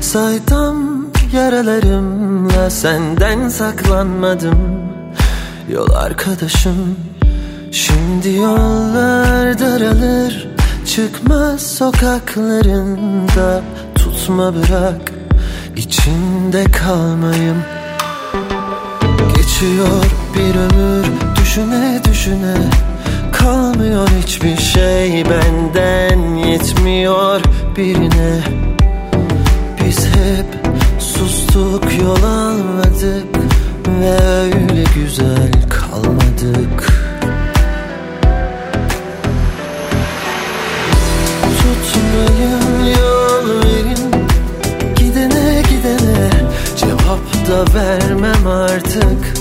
saydam yaralarımla senden saklanmadım. Yol arkadaşım Şimdi yollar daralır. Çıkmaz sokaklarında Tutma bırak içinde kalmayım. Geçiyor bir ömür düşüne düşüne. Kalmıyor hiçbir şey benden yetmiyor birine Biz hep sustuk yol almadık Ve öyle güzel kalmadık. Tutmayın yol verin Gidene gidene Cevap da vermem artık.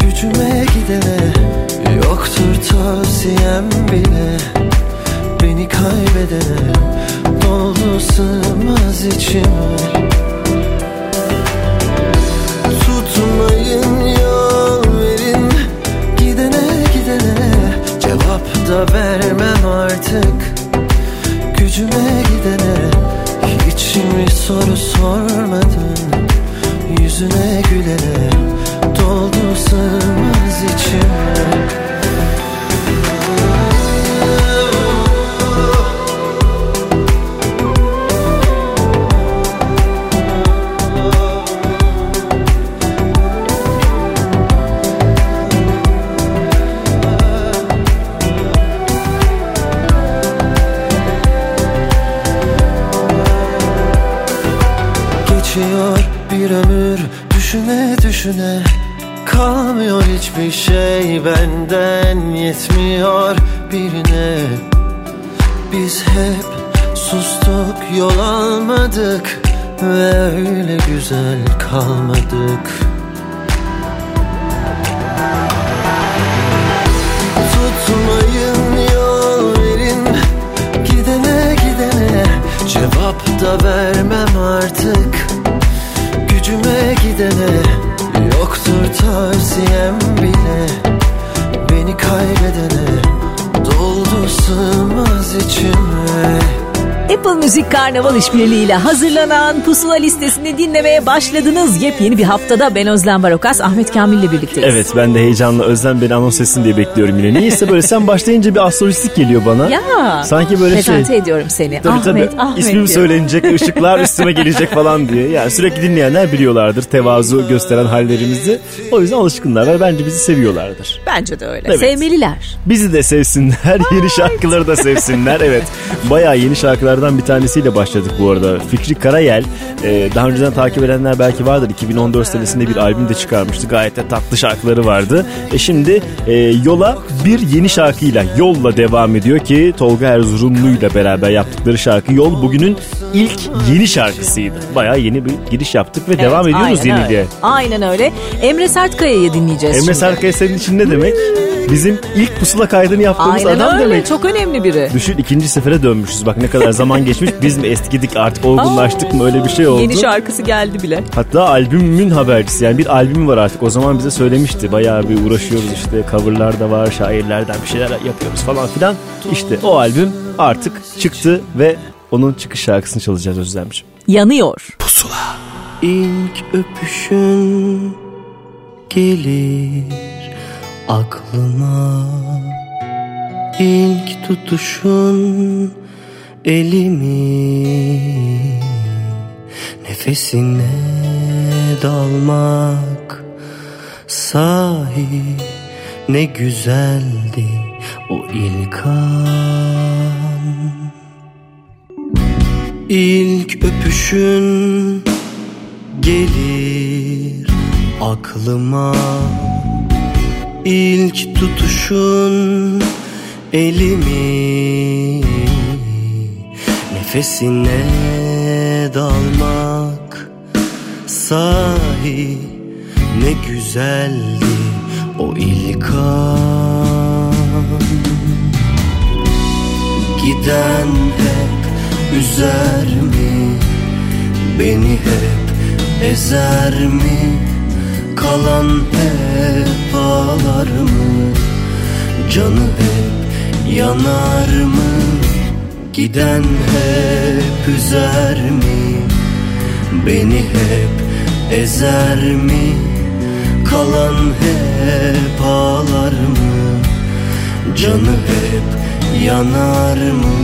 Gücüme gidene Yoktur tavsiyem bile. Beni kaybedene Doldu sığmaz içime Tutmayın yol verin. Gidene gidene Cevap da vermem artık. Gücüme gidene Hiç mi soru sormadın? Yüzüne gülene Doldu sığmaz içime düşüne Kalmıyor hiçbir şey benden yetmiyor birine. Biz hep sustuk yol almadık Ve öyle güzel kalmadık. Tutmayın yol verin Gidene gidene Cevap da vermem artık. Gücüme gidene tavsiyem bile Beni kaybedene Doldu sığmaz içime Apple Müzik Karnaval işbirliğiyle hazırlanan Pusula listesini dinlemeye başladınız. Yepyeni bir haftada ben Özlem Barokas, Ahmet Kamil ile birlikteyiz. Evet ben de heyecanla Özlem beni anons etsin diye bekliyorum yine. Niyeyse böyle sen başlayınca bir astrolojik geliyor bana. Ya. Sanki böyle Presente şey. ediyorum seni. Tabii Ahmet, tabii. Ahmet İsmim diyorum. söylenecek, ışıklar üstüme gelecek falan diye. Yani sürekli dinleyenler biliyorlardır tevazu gösteren hallerimizi. O yüzden alışkınlar ve bence bizi seviyorlardır. Bence de öyle. Evet. Sevmeliler. Bizi de sevsinler, yeni şarkıları da sevsinler. Evet, bayağı yeni şarkılardan bir tanesiyle başladık bu arada. Fikri Karayel, e, daha önceden takip edenler belki vardır. 2014 senesinde bir albüm de çıkarmıştı. Gayet de tatlı şarkıları vardı. E şimdi e, yola bir yeni şarkıyla, Yol'la devam ediyor ki Tolga Erzurumlu ile beraber yaptıkları şarkı Yol bugünün ilk yeni şarkısıydı. Bayağı yeni bir giriş yaptık ve devam Evet, ediyoruz aynen yeniliğe. öyle. Aynen öyle. Emre Sertkaya'yı dinleyeceğiz Emre şimdi. Serkaya senin için ne demek? Bizim ilk pusula kaydını yaptığımız Aynen adam öyle. demek. Çok önemli biri. Düşün ikinci sefere dönmüşüz. Bak ne kadar zaman geçmiş. Biz mi eskidik artık olgunlaştık mı öyle bir şey oldu. Yeni şarkısı geldi bile. Hatta albümün habercisi yani bir albümü var artık. O zaman bize söylemişti. Bayağı bir uğraşıyoruz işte coverlar da var, şairlerden bir şeyler yapıyoruz falan filan. İşte o albüm artık çıktı ve onun çıkış şarkısını çalacağız Özlemciğim. Yanıyor. İlk öpüşün gelir aklıma İlk tutuşun elimi Nefesine dalmak sahi ne güzeldi o ilk an. İlk öpüşün gelir aklıma İlk tutuşun elimi Nefesine dalmak Sahi ne güzeldi o ilk an. Giden hep üzer mi Beni hep ezer mi? Kalan hep ağlar mı? Canı hep yanar mı? Giden hep üzer mi? Beni hep ezer mi? Kalan hep ağlar mı? Canı hep yanar mı?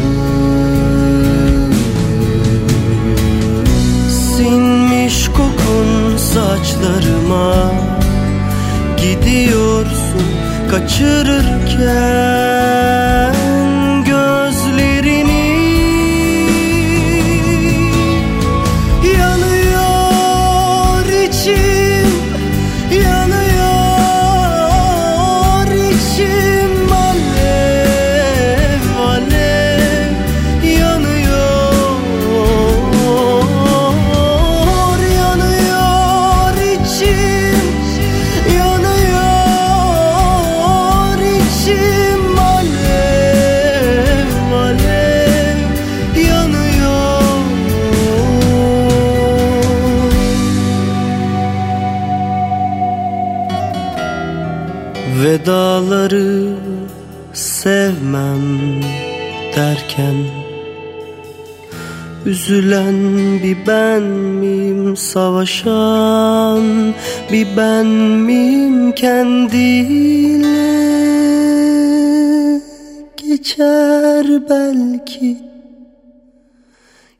Sinmiş kokun saçlarıma Gidiyorsun kaçırırken Vedaları sevmem derken Üzülen bir ben miyim savaşan? Bir ben miyim kendiyle Geçer belki?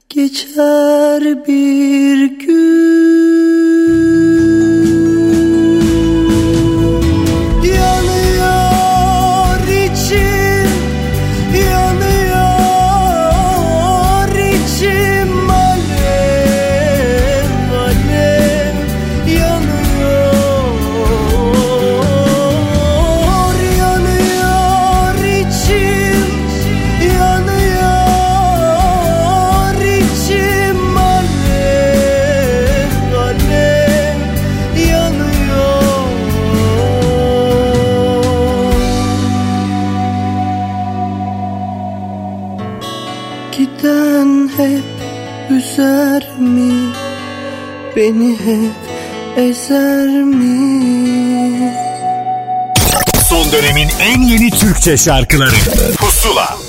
Geçer bir gün Beni hep ezer mi? Son dönemin en yeni Türkçe şarkıları Pusula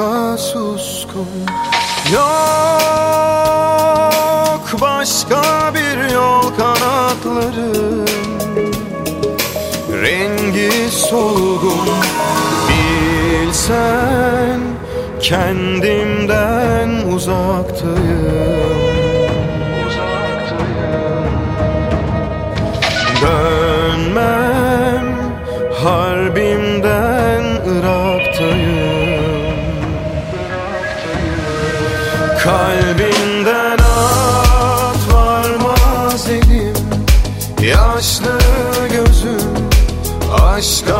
Aşka suskun Yok başka bir yol kanatların Rengi solgun Bilsen kendimden uzaktayım aşka küsüm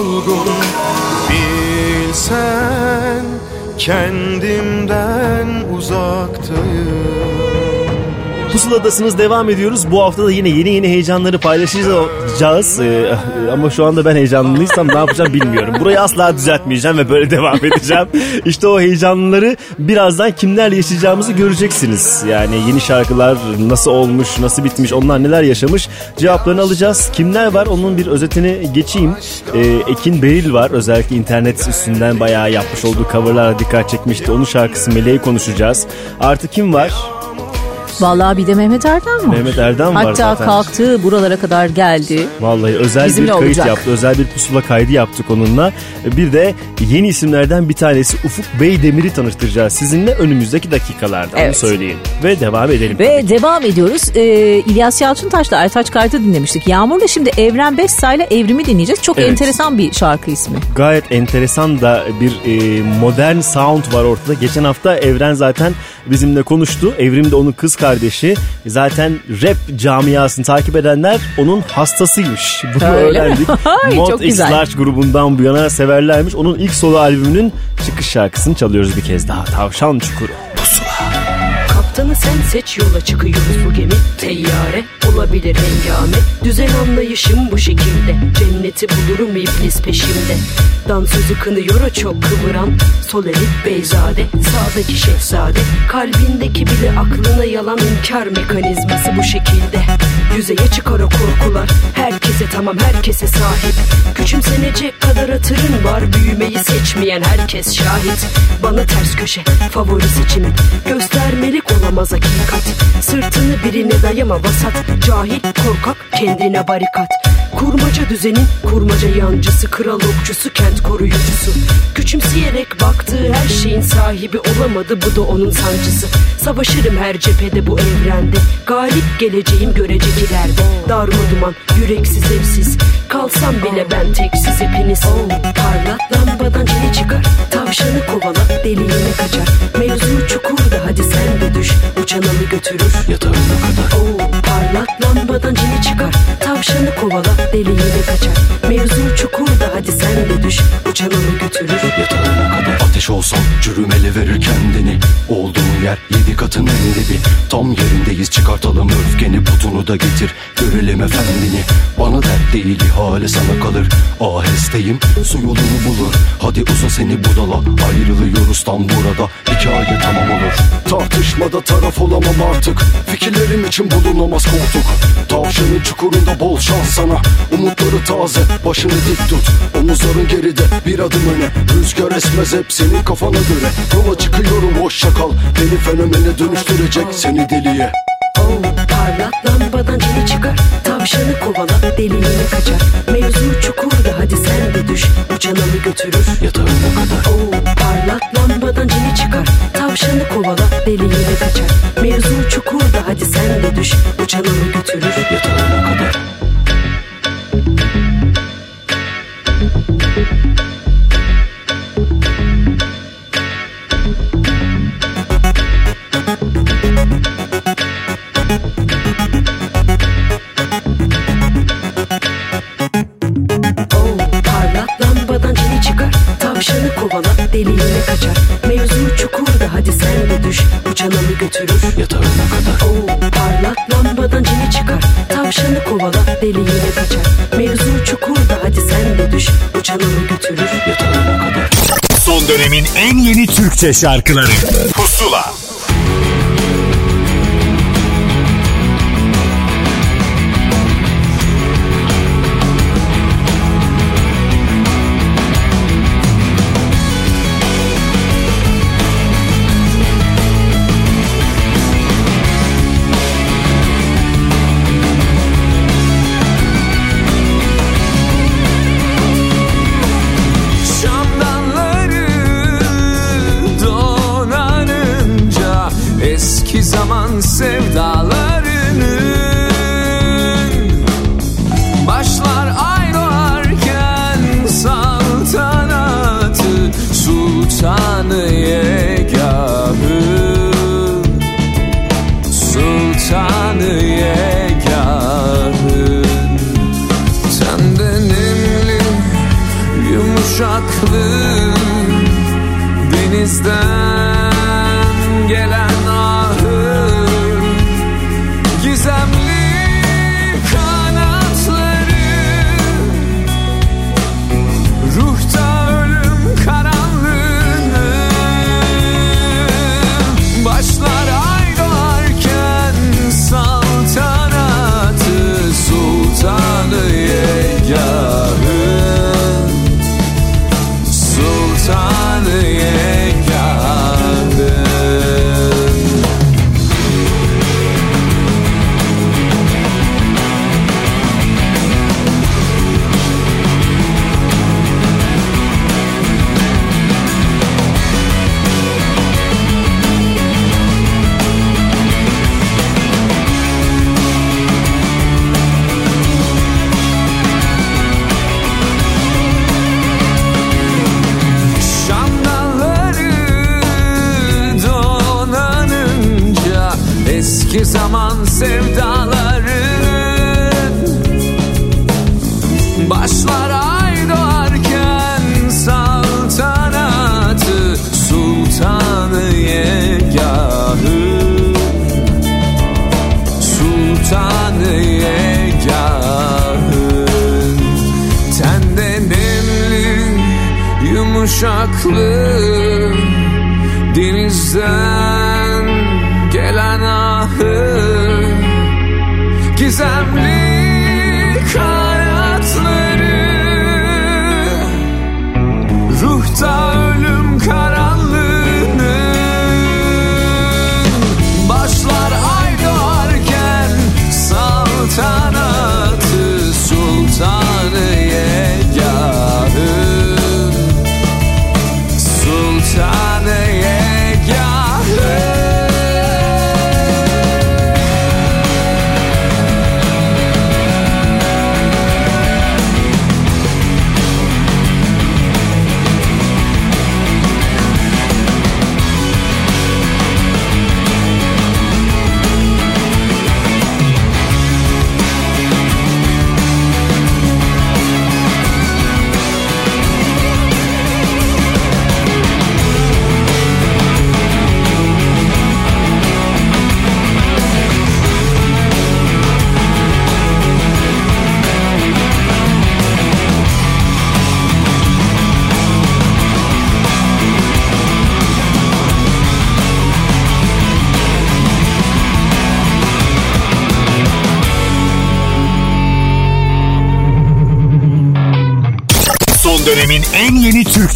solgun Bilsen kendimden Pusuladasınız devam ediyoruz. Bu hafta da yine yeni yeni heyecanları paylaşacağız. Ee, ama şu anda ben heyecanlıysam ne yapacağım bilmiyorum. Burayı asla düzeltmeyeceğim ve böyle devam edeceğim. İşte o heyecanları birazdan kimlerle yaşayacağımızı göreceksiniz. Yani yeni şarkılar nasıl olmuş, nasıl bitmiş, onlar neler yaşamış cevaplarını alacağız. Kimler var onun bir özetini geçeyim. Ee, Ekin Beril var. Özellikle internet üstünden bayağı yapmış olduğu coverlara dikkat çekmişti. Onun şarkısı Meleği konuşacağız. Artı kim var? Vallahi bir de Mehmet Erdem var. Mehmet Erdem var Hatta zaten. kalktı buralara kadar geldi. Vallahi özel Bizimle bir kayıt olacak. yaptı. Özel bir pusula kaydı yaptık onunla. Bir de yeni isimlerden bir tanesi Ufuk Beydemir'i tanıştıracağız sizinle önümüzdeki dakikalarda. Onu Evet. söyleyin. Ve devam edelim. Ve devam ediyoruz. Ee, İlyas Yalçıntaş'la Aytaç Kayt'ı dinlemiştik. Yağmur'la şimdi Evren Bessa ile Evrim'i dinleyeceğiz. Çok Evet. enteresan bir şarkı ismi. Gayet enteresan da bir e, modern sound var ortada. Geçen hafta Evren zaten bizimle konuştu. Evrim de onun kız kardeşi. Zaten rap camiasını takip edenler onun hastasıymış. Bunu Öyle öğrendik. Ay, Mod X. Large grubundan bu yana severlermiş. Onun ilk solo albümünün çıkış şarkısını çalıyoruz bir kez daha. Tavşan Çukuru. Kaptanı sen seç yola çıkıyoruz bu gemi. Teyyare olabilir hengame. Düzen anlayışım bu şekilde. Cenneti bulurum iblis peşimde. Dansözü kınıyor o çok kıvıran. Sol elit beyzade Sağdaki şehzade. Kalbindeki bile aklına yalan inkar mekanizması bu şekilde. Yüzeye çıkar o korkular. Herkese tamam herkese sahip. Küçümsenecek kadar hatırın var. Büyümeyi seçmeyen herkes şahit. Bana ters köşe favori seçimin. Göstermelik olamaz hakikat Sırtını birine dayama vasat. Cahil korkak kendine barikat. Kurmaca düzenin kurmaca yancısı Kral okçusu kent koruyucusu. Küçümseyerek baktığı her şeyin sahibi olamadı Bu da onun sancısı. Savaşırım her cephede bu evrende. Galip geleceğim görecek ileride. Darma duman yüreksiz evsiz. Kalsam bile ben teksiz hepiniz. Parlat lambadan cini çıkar. Tavşanı kovala deliğine kaçar. Mevzu çukurda hadi sen de düş Uçananı götürür? Yatağına kadar. Oo, parlat lambadan cini çıkar Tavşanı kovala deliğine kaçar. Mevzu çukurda hadi sen de düş. Uçananı götürür. Yatağına kadar Ateş olsan çürümeli verir kendini. Olduğun yer yedi katın en dibi Tam yerindeyiz çıkartalım öfkeni Putunu da getir. Görelim efendini. Bana dert değil ihale sana kalır. Ahesteyim su yolunu bulur. Hadi uza seni budala Ayrılıyoruz tam burada. Hikaye tamam olur. Tartışmada taraf olamam artık. Fikirlerim için bulunamaz koltuk. Tavşanın çukurunda bol şans sana. Umutları taze başını dik tut. Omuzların geride bir adım öne. Rüzgar esmez hep senin kafana göre. Yola çıkıyorum hoşça kal. Beni fenomene dönüştürecek seni deliye. Oo, parlat lambadan cini çıkar. Tavşanı kovala deliğine kaçar. Mevzu çukurda hadi sen de düş. Uçananı götürür. Yatağına kadar. Oo, parlat lambadan cini çıkar. Tavşanı kovala deliğine kaçar. Mevzu çukurda hadi sen de düş. Uçananı götürür. Yatağına kadar deliğine kaçar. Mevzu çukurda hadi sen de düş. Uçananı götürür. Yatağına kadar Son dönemin en yeni Türkçe şarkıları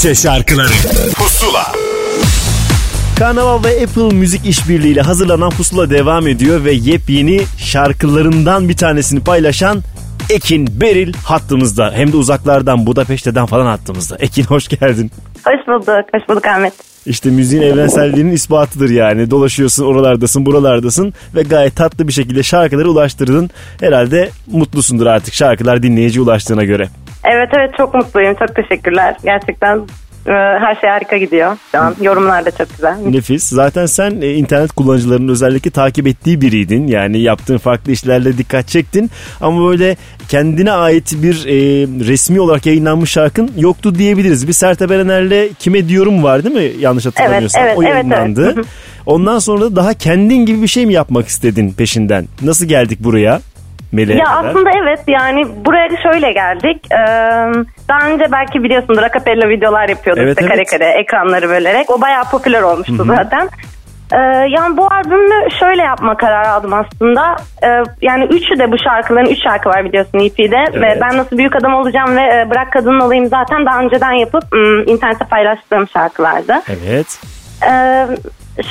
Türkçe şarkıları Pusula Karnaval ve Apple Müzik işbirliğiyle hazırlanan pusula devam ediyor ve yepyeni şarkılarından bir tanesini paylaşan Ekin Beril hattımızda. Hem de uzaklardan Budapeşte'den falan hattımızda. Ekin hoş geldin. Hoş bulduk. Hoş bulduk Ahmet. İşte müziğin evrenselliğinin ispatıdır yani. Dolaşıyorsun oralardasın buralardasın ve gayet tatlı bir şekilde şarkıları ulaştırdın. Herhalde mutlusundur artık şarkılar dinleyici ulaştığına göre. Evet evet çok mutluyum. Çok teşekkürler. Gerçekten e, her şey harika gidiyor şu an. Yorumlar da çok güzel. Nefis. Zaten sen e, internet kullanıcılarının özellikle takip ettiği biriydin. Yani yaptığın farklı işlerle dikkat çektin. Ama böyle kendine ait bir e, resmi olarak yayınlanmış şarkın yoktu diyebiliriz. Bir Sertab Erener'le Kime Diyorum var değil mi? Yanlış hatırlamıyorsam. Evet, evet, o evet, yayınlandı. evet. Ondan sonra da daha kendin gibi bir şey mi yapmak istedin peşinden? Nasıl geldik buraya? Meleğe Ya kadar. aslında evet yani buraya şöyle geldik. Ee, daha önce belki biliyorsundur acapella videolar yapıyorduk Evet, işte kare evet. kare ekranları bölerek. O bayağı popüler olmuştu zaten. Ee, yani bu albümü şöyle yapma kararı aldım aslında. Ee, yani üçü de bu şarkıların, üç şarkı var biliyorsun EP'de. Evet. Ve ben nasıl büyük adam olacağım ve e, bırak kadın olayım zaten daha önceden yapıp ım, internette paylaştığım şarkılardı. Evet. Ee,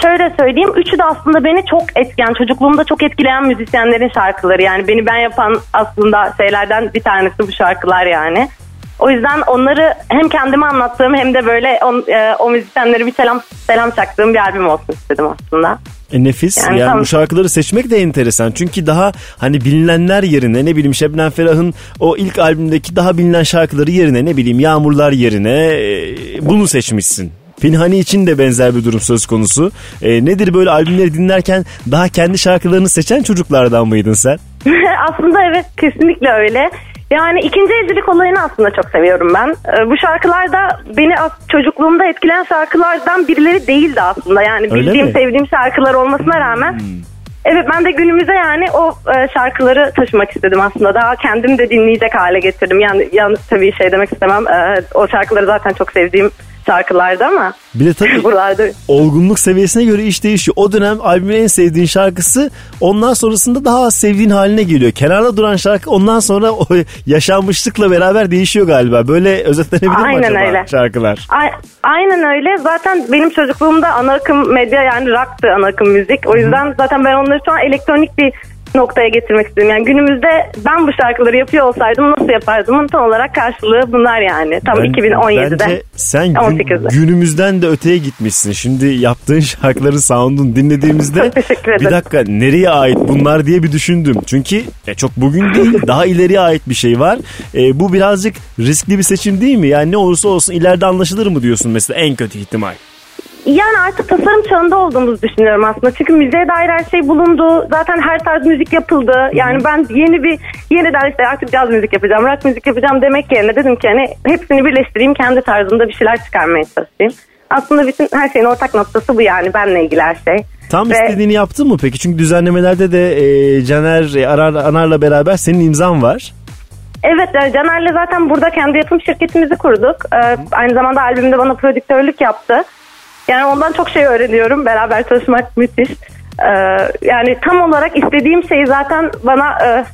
şöyle söyleyeyim. Üçü de aslında beni çok etkileyen, çocukluğumda çok etkileyen müzisyenlerin şarkıları. Yani beni ben yapan aslında şeylerden bir tanesi bu şarkılar yani. O yüzden onları hem kendime anlattığım hem de böyle on, e, o müzisyenlere bir selam selam çaktığım bir albüm olsun istedim aslında. E, nefis. Yani, Yani tam- bu şarkıları seçmek de enteresan. Çünkü daha hani bilinenler yerine ne bileyim Şebnem Ferah'ın o ilk albümdeki daha bilinen şarkıları yerine ne bileyim Yağmurlar yerine e, bunu seçmişsin. Pinhani için de benzer bir durum söz konusu. E, nedir böyle albümleri dinlerken daha kendi şarkılarını seçen çocuklardan mıydın sen? aslında evet kesinlikle öyle. Yani ikinci elcilik olayını aslında çok seviyorum ben. Ee, bu şarkılar da beni çocukluğumda etkileyen şarkılardan birileri değildi aslında. Yani Öyle bildiğim, mi? sevdiğim şarkılar olmasına rağmen. Evet ben de günümüze yani o e, şarkıları taşımak istedim aslında. Daha kendim de dinleyecek hale getirdim. Yani yalnız tabii şey demek istemem. e, o şarkıları zaten çok sevdiğim şarkılardı ama Bir de tabii buralarda olgunluk seviyesine göre iş değişiyor. O dönem albümün en sevdiğin şarkısı ondan sonrasında daha az sevdiğin haline geliyor. Kenarda duran şarkı ondan sonra o yaşanmışlıkla beraber değişiyor galiba. Böyle özetlenebilir mi Aynen acaba öyle. şarkılar? A- Aynen öyle. Zaten benim çocukluğumda ana akım medya yani rock'tı ana akım müzik. O yüzden zaten ben onları şu an elektronik bir noktaya getirmek istiyorum. Yani günümüzde ben bu şarkıları yapıyor olsaydım nasıl yapardım? Tam olarak karşılığı bunlar yani. Tam Ben- 2017'de. Bence sen gün- 18'de. günümüzden de öteye gitmişsin. Şimdi yaptığın şarkıların sound'un dinlediğimizde bir dakika nereye ait bunlar diye bir düşündüm. Çünkü e, çok bugün değil daha ileriye ait bir şey var. E, bu birazcık riskli bir seçim değil mi? Yani ne olursa olsun ileride anlaşılır mı diyorsun mesela en kötü ihtimal. Yani artık tasarım çağında olduğumuzu düşünüyorum aslında. Çünkü müziğe dair her şey bulundu. Zaten her tarz müzik yapıldı. Yani ben yeni bir yeniden işte artık caz müzik yapacağım, rock müzik yapacağım demek yerine dedim ki hani hepsini birleştireyim kendi tarzımda bir şeyler çıkarmaya çalışayım. Aslında bütün her şeyin ortak noktası bu yani benle ilgili her şey. Tam Ve- istediğini yaptın mı peki? Çünkü düzenlemelerde de e, Caner e, Arar, Anar'la beraber senin imzan var. Evet e, Caner'le zaten burada kendi yapım şirketimizi kurduk. E, Aynı zamanda albümde bana prodüktörlük yaptı. Yani ondan çok şey öğreniyorum. Beraber çalışmak müthiş. E, Yani tam olarak istediğim şeyi zaten bana e,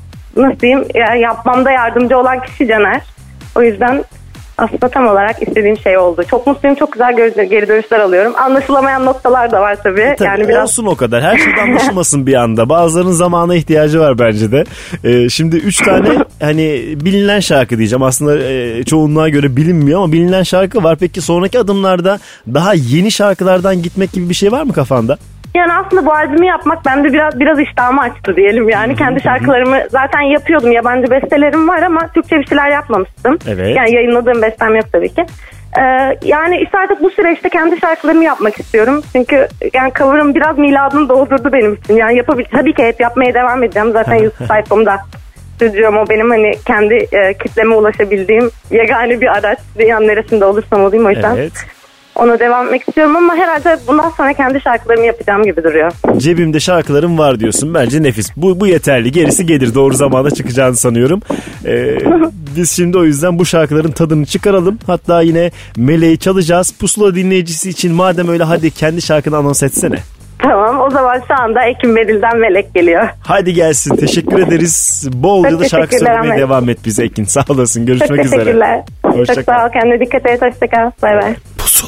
nasıl diyeyim yani yapmamda yardımcı olan kişi Caner. O yüzden aslında tam olarak istediğim şey oldu. Çok mutluyum, çok güzel geri dönüşler alıyorum. Anlaşılamayan noktalar da var tabii. Tabii yani biraz olsun o kadar. Her şey anlaşılmasın bir anda. Bazılarının zamana ihtiyacı var bence de. Ee, şimdi üç tane hani bilinen şarkı diyeceğim. Aslında e, çoğunluğa göre bilinmiyor ama bilinen şarkı var. Peki sonraki adımlarda daha yeni şarkılardan gitmek gibi bir şey var mı kafanda? Yani aslında bu albümü yapmak bende biraz biraz iştahımı açtı diyelim. Yani kendi şarkılarımı zaten yapıyordum. Yabancı bestelerim var ama Türkçe bir şeyler yapmamıştım. Evet. Yani yayınladığım bestem yok tabii ki. Ee, yani işte artık bu süreçte kendi şarkılarımı yapmak istiyorum. Çünkü yani cover'ım biraz miladını doldurdu benim için. Yani yapabil tabii ki hep yapmaya devam edeceğim. Zaten YouTube sayfamda stüdyom o benim hani kendi e, kitleme ulaşabildiğim yegane bir araç. Dünyanın neresinde olursam olayım o yüzden. Evet. Ona devam etmek istiyorum ama herhalde bundan sonra kendi şarkılarımı yapacağım gibi duruyor. Cebimde şarkılarım var diyorsun. Bence nefis. Bu, bu yeterli. Gerisi gelir. Doğru zamanda çıkacağını sanıyorum. Ee, biz şimdi o yüzden bu şarkıların tadını çıkaralım. Hatta yine Meleği çalacağız. Pusula dinleyicisi için madem öyle hadi kendi şarkını anons etsene. Tamam o zaman şu anda Ekim Beril'den Melek geliyor. Hadi gelsin. Teşekkür ederiz. Bol Çok ya da şarkı söylemeye devam et bize Ekin. Sağ olasın. Görüşmek Çok üzere. teşekkürler. Hoşça Çok kal. sağ ol kendine dikkat et. Hoşçakal. Bay bay. Kendisi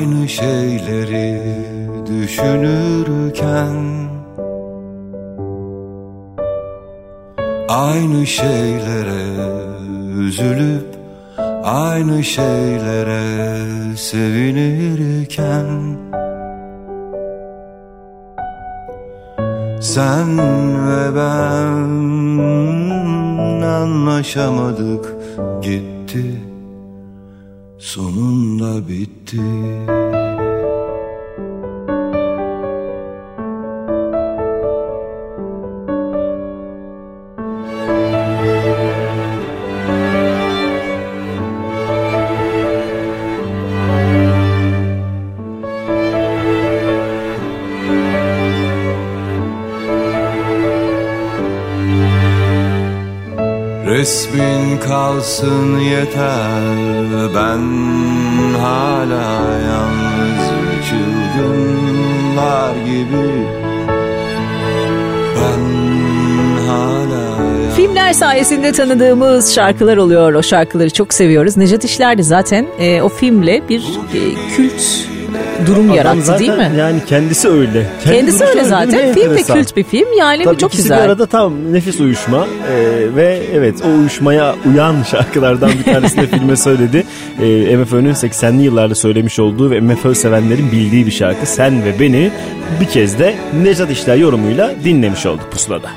aynı şeyleri düşünürken Aynı şeylere üzülüp aynı şeylere sevinirken Sen ve ben anlaşamadık gitti Sonunda bitti l'éternité. Resmi kalsın yeter Ben hala yalnız çılgınlar gibi Ben Filmler sayesinde tanıdığımız şarkılar oluyor. O şarkıları çok seviyoruz. Nejat İşler de zaten e, o filmle bir e, kült durum yarattı değil mi? Yani kendisi öyle. Kendi Kendisi öyle zaten. Film de kült bir film. Yani Tabii çok güzel. bir arada tam nefis uyuşma Ee, ve evet o uyuşmaya uyan şarkılardan bir tanesini de filme söyledi. Ee, MFÖ'nün 80'li yıllarda söylemiş olduğu ve MFÖ sevenlerin bildiği bir şarkı Sen ve Beni bir kez de Nejat İşler yorumuyla dinlemiş olduk pusulada.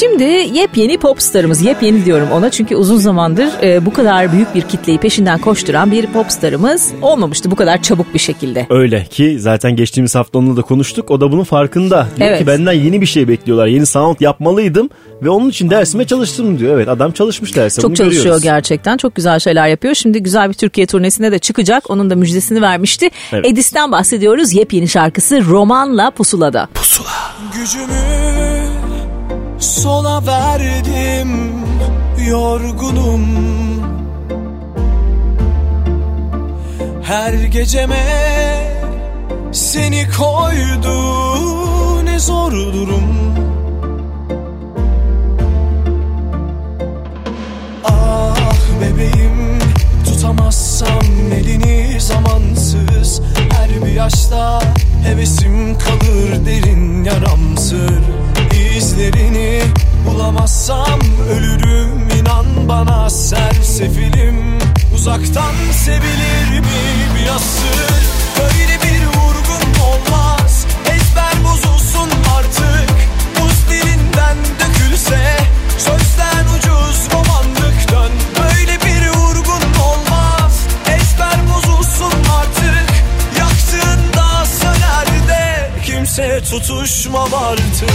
Şimdi yepyeni popstarımız, yepyeni diyorum ona çünkü uzun zamandır e, bu kadar büyük bir kitleyi peşinden koşturan bir popstarımız olmamıştı bu kadar çabuk bir şekilde. Öyle ki zaten geçtiğimiz hafta onunla da konuştuk. O da bunun farkında. Diyor Evet. ki benden yeni bir şey bekliyorlar. Yeni sound yapmalıydım ve onun için dersime çalıştım diyor. Evet adam çalışmış derse Çok çalışıyor görüyoruz. gerçekten. Çok güzel şeyler yapıyor. Şimdi güzel bir Türkiye turnesine de çıkacak. Onun da müjdesini vermişti. Evet. Edis'ten bahsediyoruz. Yepyeni şarkısı Roman'la Pusula'da. Gücümü sola verdim yorgunum. Her geceme seni koydu ne zor durum. Ah bebeğim tutamazsam elini zamansız. Her bir yaşta hevesim kalır derin yaramsır. İzlerini bulamazsam ölürüm inan bana sersefilim. Uzaktan sevilir mi bir asır Böyle bir vurgun olmaz. Ezber bozulsun artık. Buz dilinden dökülse Sözden ucuz romanlık Kimse tutuşmam artık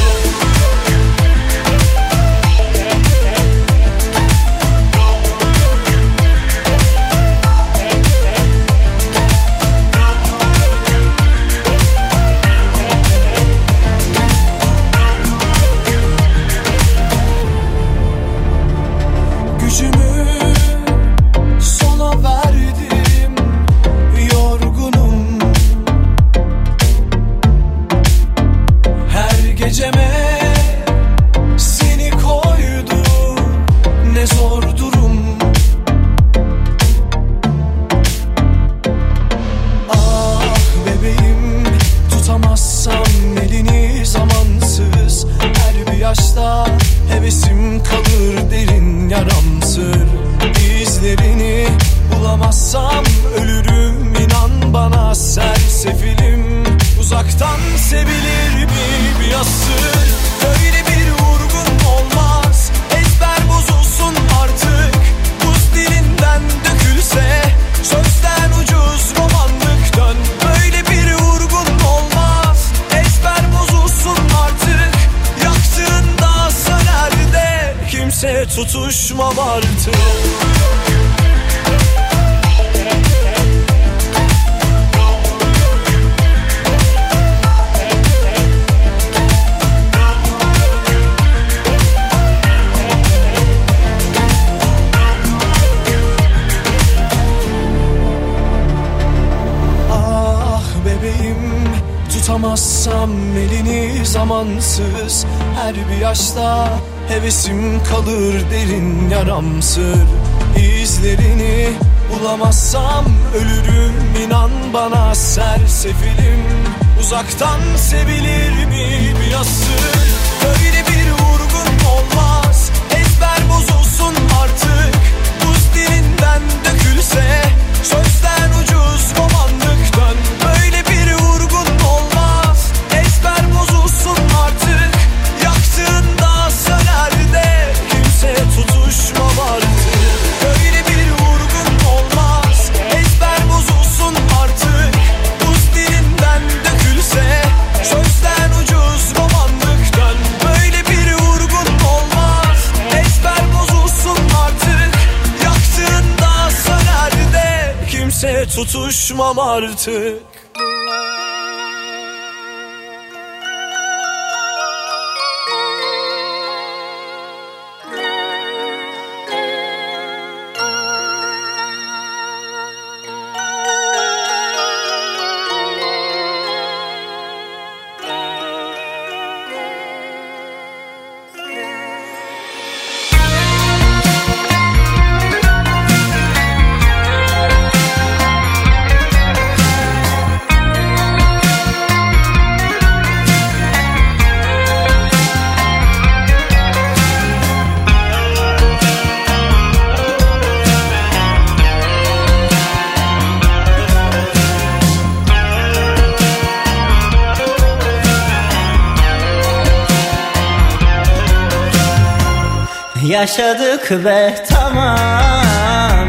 Yaşadık ve tamam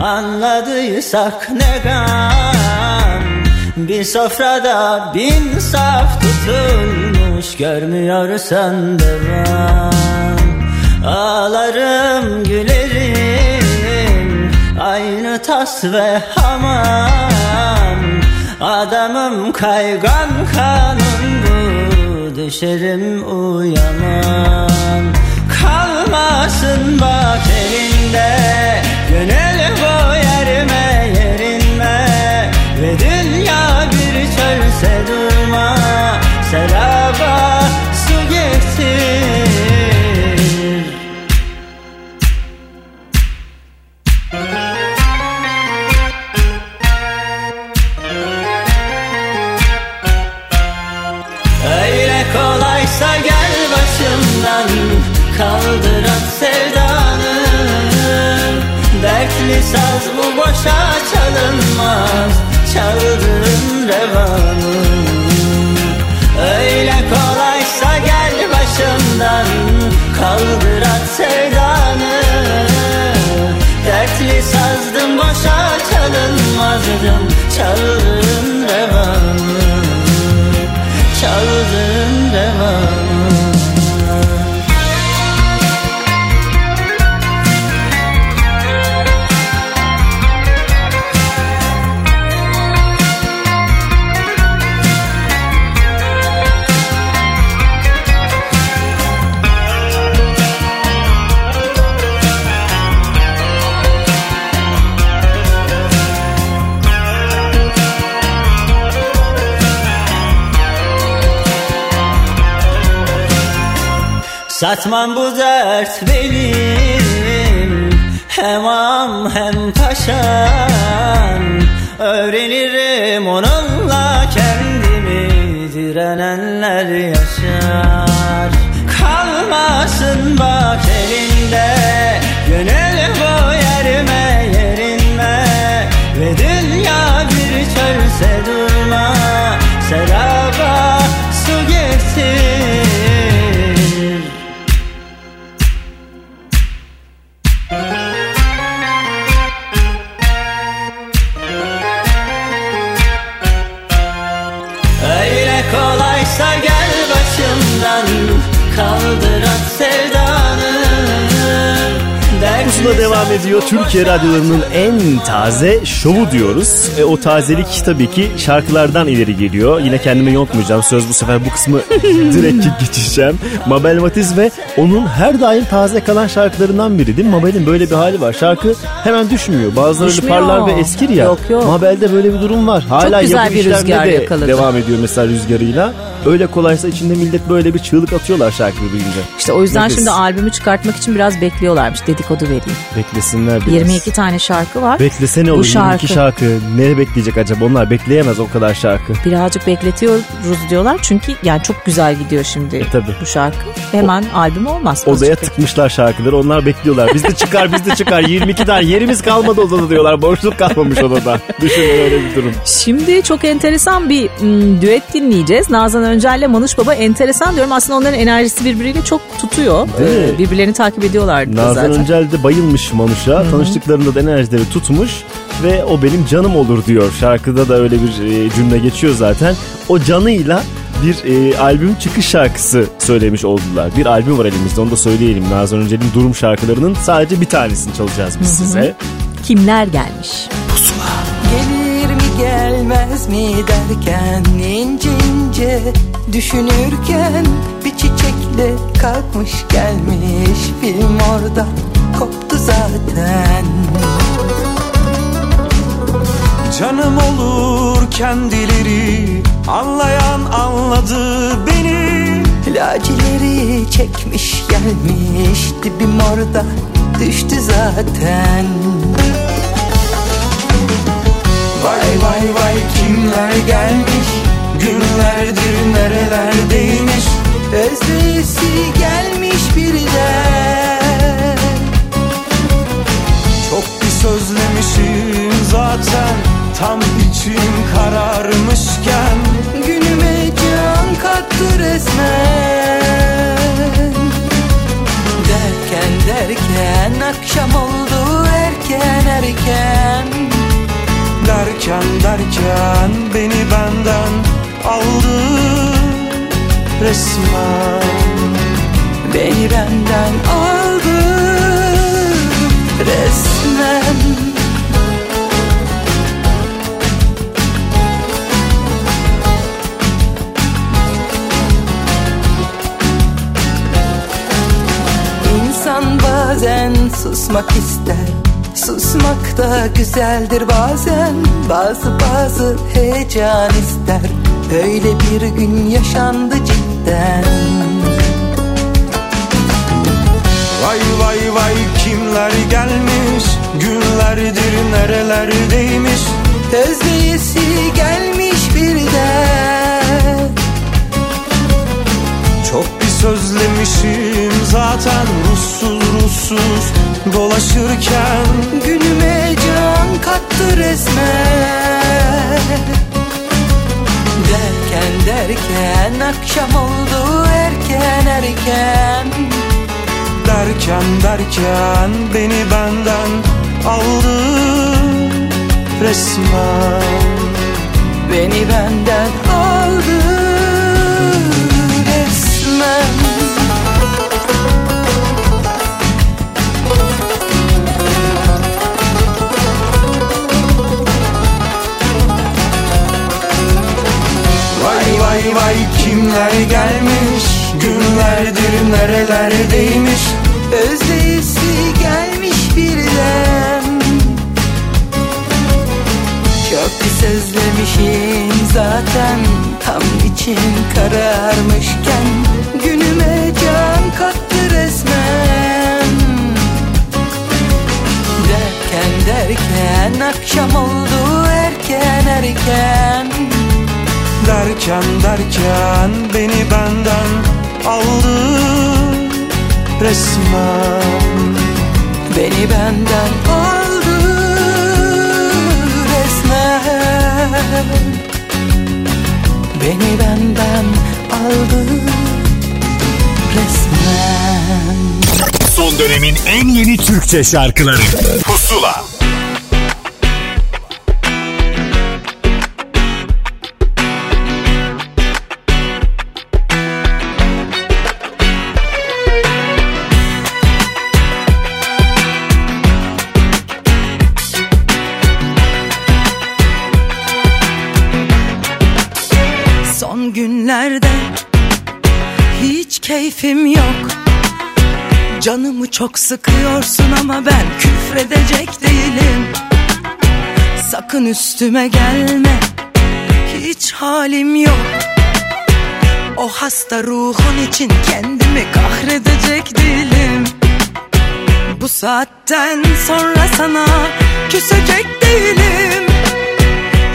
Anladıysak ne gam? Bir sofrada bin saf tutulmuş Görmüyorsan devam. Ağlarım gülerim Aynı tas ve hamam. Adamım kaygan kanım bu Düşerim uyamam Kalmasın bak elinde Gönül bu yerime yerinme. Ve dünya bir çölse durma Seraba su getir. Öyle kolaysa gel başımdan Kaldır Dertli saz bu boşa çalınmaz Çaldığın revanı Öyle kolaysa gel başımdan Kaldır at sevdanı. Dertli sazdım boşa çalınmazdım Çaldığın revanı Çaldığın Satmam bu dert benim. Hem am hem taşan. Öğrenirim onunla kendimi. Direnenler yaşar. Kalmasın bak elinde. Gönül bu yerime yerinde Ve dünya bir çölse durma. Serar Pusula devam ediyor. Türkiye radyolarının en taze şovu diyoruz. E, o tazelik tabii ki şarkılardan ileri geliyor. Yine kendimi yontmayacağım. Söz bu sefer bu kısmı direkt geçeceğim. Mabel Matiz ve onun her daim taze kalan şarkılarından biri değil mi? Mabel'in böyle bir hali var. Şarkı hemen düşmüyor. Bazıları öyle Düşmüyor. parlar ve eskir ya. Yok, yok. Mabel'de böyle bir durum var. Hala güzel yapı bir rüzgar de yakaladı. devam ediyor mesela rüzgarıyla. Öyle kolaysa içinde millet böyle bir çığlık atıyorlar şarkıyı duyunca. İşte o yüzden Nefis. şimdi albümü çıkartmak için biraz bekliyorlarmış. Dedikodu vereyim. Beklesinler biraz. 22 tane şarkı var. Beklesene Bu olur şarkı. 22 şarkı. Nereye bekleyecek acaba? Onlar bekleyemez o kadar şarkı. Birazcık bekletiyoruz diyorlar. Çünkü yani çok güzel gidiyor şimdi E, tabii. bu şarkı. Hemen albüm olmaz. Odaya tıkmışlar şarkıları. Onlar bekliyorlar. Biz de çıkar biz de çıkar. 22 tane yerimiz kalmadı odada diyorlar. Boşluk kalmamış odada. Düşünün öyle bir durum. Şimdi çok enteresan bir mm, düet dinleyeceğiz. Nazan Öncel ile Manuş Baba enteresan diyorum. Aslında onların enerjisi birbiriyle çok tutuyor. Ee, birbirlerini takip ediyorlardı Nazan zaten. Öncel de bayılmış Manuş'a. Tanıştıklarında da enerjileri tutmuş. Ve o benim canım olur diyor. Şarkıda da öyle bir e, cümle geçiyor zaten. O canıyla bir e, albüm çıkış şarkısı söylemiş oldular. Bir albüm var elimizde onu da söyleyelim. Nazan Öncel'in Durum şarkılarının sadece bir tanesini çalacağız biz size. Kimler gelmiş? Gelir mi gelmez mi derken ince ince düşünürken bir çiçekle kalkmış gelmiş film orada zaten. Canım olur kendileri Anlayan anladı beni Lacileri çekmiş gelmiş dibim orada düştü zaten. Vay vay vay kimler gelmiş Günlerdir nerelerdeymiş Özleyisi gelmiş birden. Sözlemişim zaten Tam içim kararmışken. Günüme can kattı resmen. Derken derken akşam oldu erken erken. Derken derken beni benden aldı resmen. Beni benden aldı resmen bazen susmak ister Susmak da güzeldir. Bazen Bazı bazı heyecan ister. Öyle bir gün yaşandı cidden. Vay vay vay kimler gelmiş? Günlerdir nerelerdeymiş Özleyesi gelmiş birden sözlemişim. Zaten Ruhsuz ruhsuz dolaşırken Günüme can kattı resmen. Derken derken akşam oldu erken erken. Derken derken beni benden aldı resmen. Beni benden aldı Vay kimler gelmiş? Günlerdir nerelerdeymiş? Özleyisi gelmiş birden Çok sözlemişim zaten Tam için kararmışken. Günüme can kattı resmen. Derken derken akşam oldu erken erken Derken derken beni benden aldı resmen. Beni benden aldı resmen. Beni benden aldı resmen. Son dönemin en yeni Türkçe şarkıları. Pusula keyfim yok. Canımı çok sıkıyorsun ama ben küfredecek değilim. Sakın üstüme gelme Hiç halim yok. O hasta ruhun için kendimi kahredecek değilim. Bu saatten sonra sana küsecek değilim.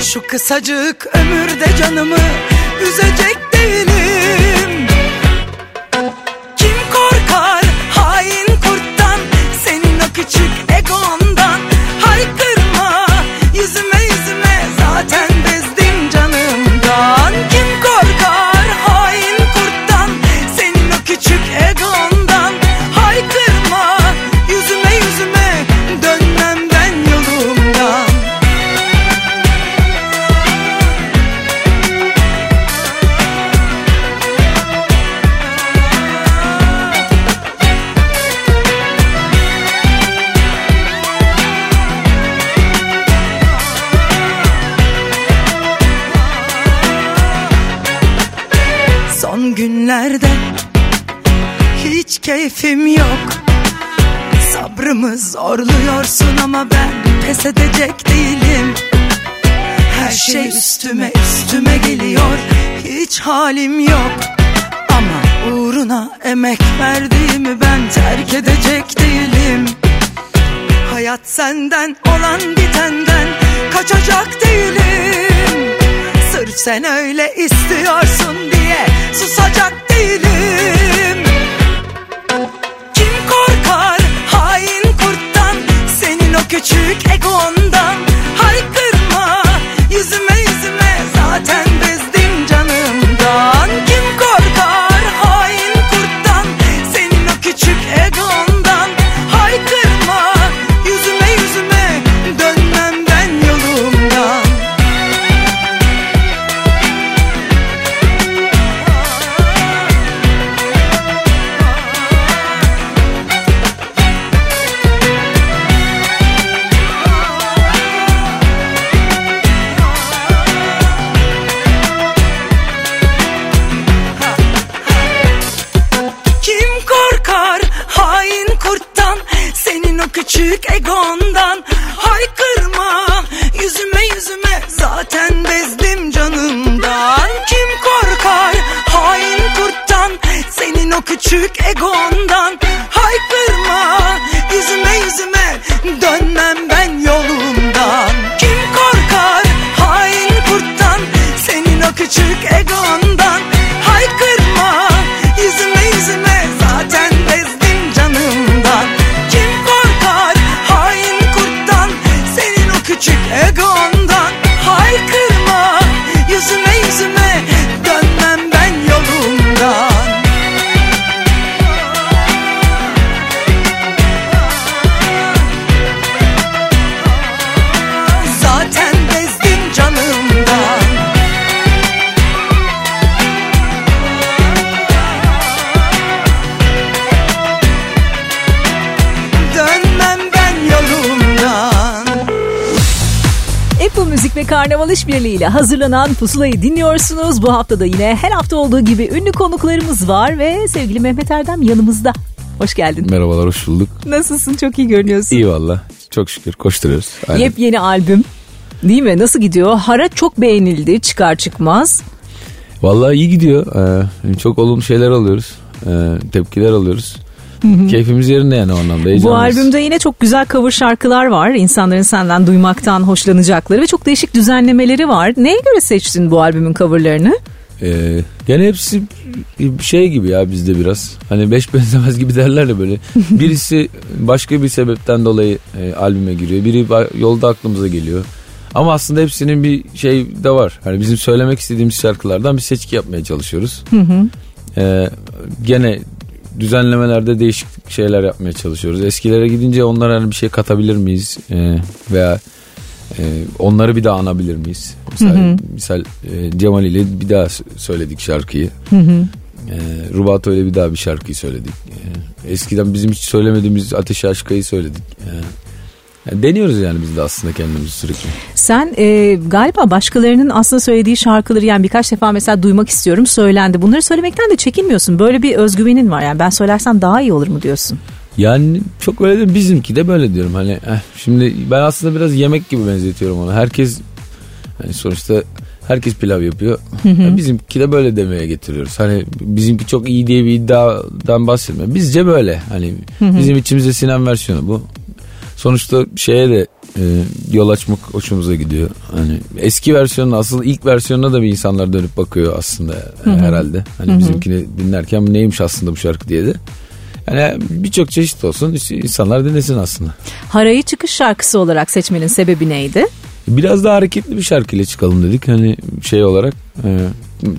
Şu kısacık ömürde canımı üzecek değilim korkar hain kurttan Senin o küçük egondan. Haykırma yüzüme keyfim yok. Sabrımı zorluyorsun ama ben pes edecek değilim. Her şey üstüme üstüme geliyor. Hiç halim yok. Ama uğruna emek verdiğimi ben terk edecek değilim. Hayat senden olan bitenden kaçacak değilim. Sırf sen öyle istiyorsun diye susacak değilim korkar hain kurttan Senin o küçük egondan. Haykırma yüzüme yüzüme Zaten ile hazırlanan Pusula'yı dinliyorsunuz. Bu hafta da yine her hafta olduğu gibi ünlü konuklarımız var ve sevgili Mehmet Erdem yanımızda. Hoş geldin. Merhabalar hoş bulduk. Nasılsın? Çok iyi görünüyorsun. İyi valla. Çok şükür koşturuyoruz. Aynen. Yepyeni albüm. Değil mi? Nasıl gidiyor? Hara çok beğenildi çıkar çıkmaz. Valla iyi gidiyor. Ee, çok olumlu şeyler alıyoruz. Ee, tepkiler alıyoruz. Keyfimiz yerinde yani o anlamda. Bu albümde yine çok güzel cover şarkılar var. İnsanların senden duymaktan hoşlanacakları ve çok değişik düzenlemeleri var. Neye göre seçtin bu albümün coverlarını? Ee, gene hepsi bir şey gibi ya bizde biraz. Hani beş benzemez gibi derler ya böyle. Birisi başka bir sebepten dolayı e, albüme giriyor. Biri yolda aklımıza geliyor. Ama aslında hepsinin bir şey de var. Hani bizim söylemek istediğimiz şarkılardan bir seçki yapmaya çalışıyoruz. Hı hı. Ee, gene düzenlemelerde değişik şeyler yapmaya çalışıyoruz. Eskilere gidince onlara hani bir şey katabilir miyiz? Ee, veya e, onları bir daha anabilir miyiz? Mesela, Hı hı. misal e, Cemal ile bir daha söyledik şarkıyı. Hı hı. E, Rubato ile bir daha bir şarkıyı söyledik. E, eskiden bizim hiç söylemediğimiz Ateş Aşka'yı söyledik. E, yani deniyoruz yani biz de aslında kendimizi sürekli. Sen e, galiba başkalarının aslında söylediği şarkıları yani birkaç defa mesela duymak istiyorum söylendi. Bunları söylemekten de çekinmiyorsun. Böyle bir özgüvenin var yani ben söylersem daha iyi olur mu diyorsun? Yani çok öyle değil bizimki de böyle diyorum hani eh, şimdi ben aslında biraz yemek gibi benzetiyorum onu herkes hani sonuçta herkes pilav yapıyor Hı hı. Ya bizimki de böyle demeye getiriyoruz hani bizimki çok iyi diye bir iddiadan bahsetmiyorum bizce böyle hani Hı hı. bizim içimize sinen versiyonu bu sonuçta şeye de e, yol açmak hoşumuza gidiyor hani eski versiyonun asıl ilk versiyonuna da bir insanlar dönüp bakıyor aslında e, herhalde hani Hı hı. bizimkini dinlerken bu neymiş aslında bu şarkı diye de yani birçok çeşit olsun insanlar dinlesin aslında. Harayı çıkış şarkısı olarak seçmenin sebebi neydi? Biraz daha hareketli bir şarkıyla çıkalım dedik. Hani şey olarak, e,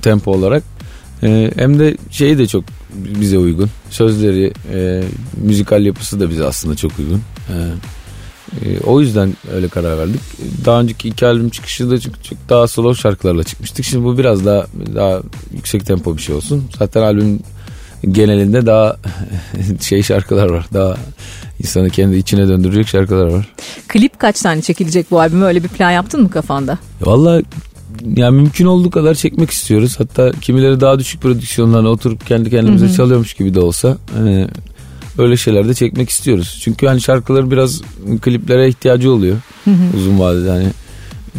tempo olarak. E, hem de şeyi de çok bize uygun. Sözleri, e, müzikal yapısı da bize aslında çok uygun. E, e, o yüzden öyle karar verdik. Daha önceki iki albüm çıkışı da çok, çok daha slow şarkılarla çıkmıştık. Şimdi bu biraz daha daha yüksek tempo bir şey olsun. Zaten albüm genelinde daha şey şarkılar var. Daha insanı kendi içine döndürecek şarkılar var. Klip kaç tane çekilecek bu albüme öyle bir plan yaptın mı kafanda? Valla yani mümkün olduğu kadar çekmek istiyoruz. Hatta kimileri daha düşük prodüksiyonlarla oturup kendi kendimize Hı hı. çalıyormuş gibi de olsa hani öyle şeyler de çekmek istiyoruz. Çünkü hani şarkıların biraz kliplere ihtiyacı oluyor Hı hı. uzun vadede hani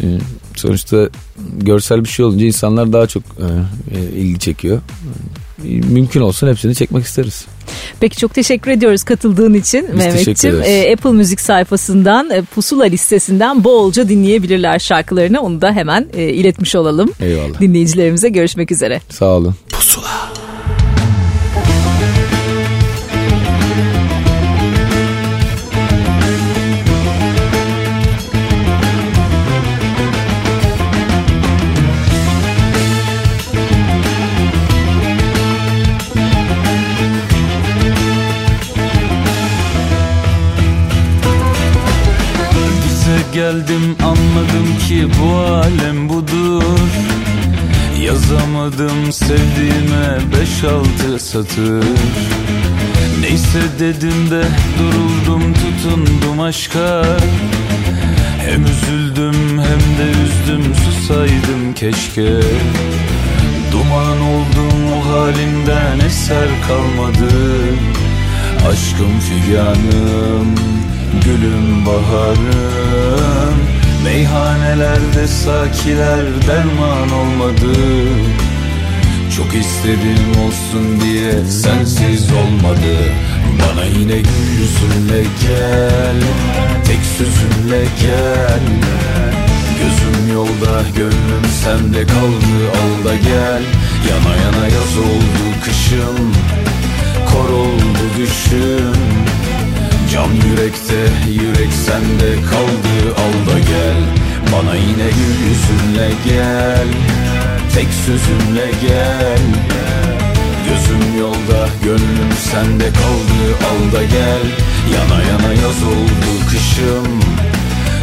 e, sonuçta görsel bir şey olunca insanlar daha çok e, e, ilgi çekiyor. E, Mümkün olsun hepsini çekmek isteriz. Peki çok teşekkür ediyoruz katıldığın için Biz Mehmetciğim. ederiz. Ee, Apple Müzik sayfasından e, Pusula listesinden bolca dinleyebilirler şarkılarını. Onu da hemen e, iletmiş olalım. Eyvallah. Dinleyicilerimize görüşmek üzere. Sağ olun. Bize geldim anladım ki bu alem budur. Yazamadım sevdiğime beş altı satır. Neyse dedim de duruldum tutundum aşka. Hem üzüldüm hem de üzdüm susaydım keşke. Duman oldum o halimden eser kalmadı. Aşkım figanım, gülüm baharım. Meyhanelerde sakiler derman olmadı. Çok istedim olsun diye sensiz olmadı. Bana yine gül yüzünle gel Tek sözünle gel. Gözüm yolda gönlüm sende kaldı al da gel. Yana yana yaz oldu kışım Kor oldu düşüm Can yürekte yürek sende kaldı al da gel. Bana yine gül yüzünle gel Tek sözümle gel. Gözüm yolda gönlüm sende kaldı al da gel. Yana yana yaz oldu kışım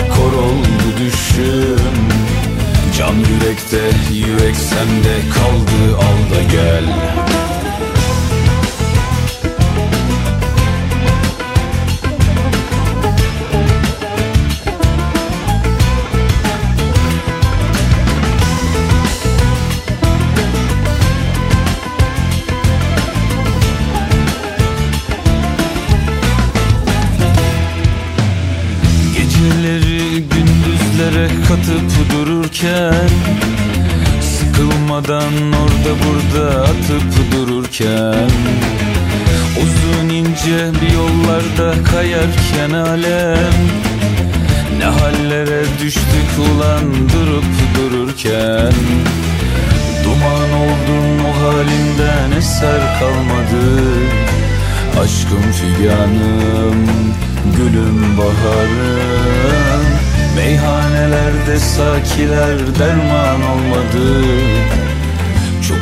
Kor oldu düşüm. Can yürekte yürek sende kaldı al da gel Sıkılmadan orada burada atıp dururken Uzun ince bir yollarda kayarken alem Ne hallere düştük ulan durup dururken? Duman oldum o halinden eser kalmadı Aşkım figanım, gülüm baharım. Meyhanelerde sakiler derman olmadı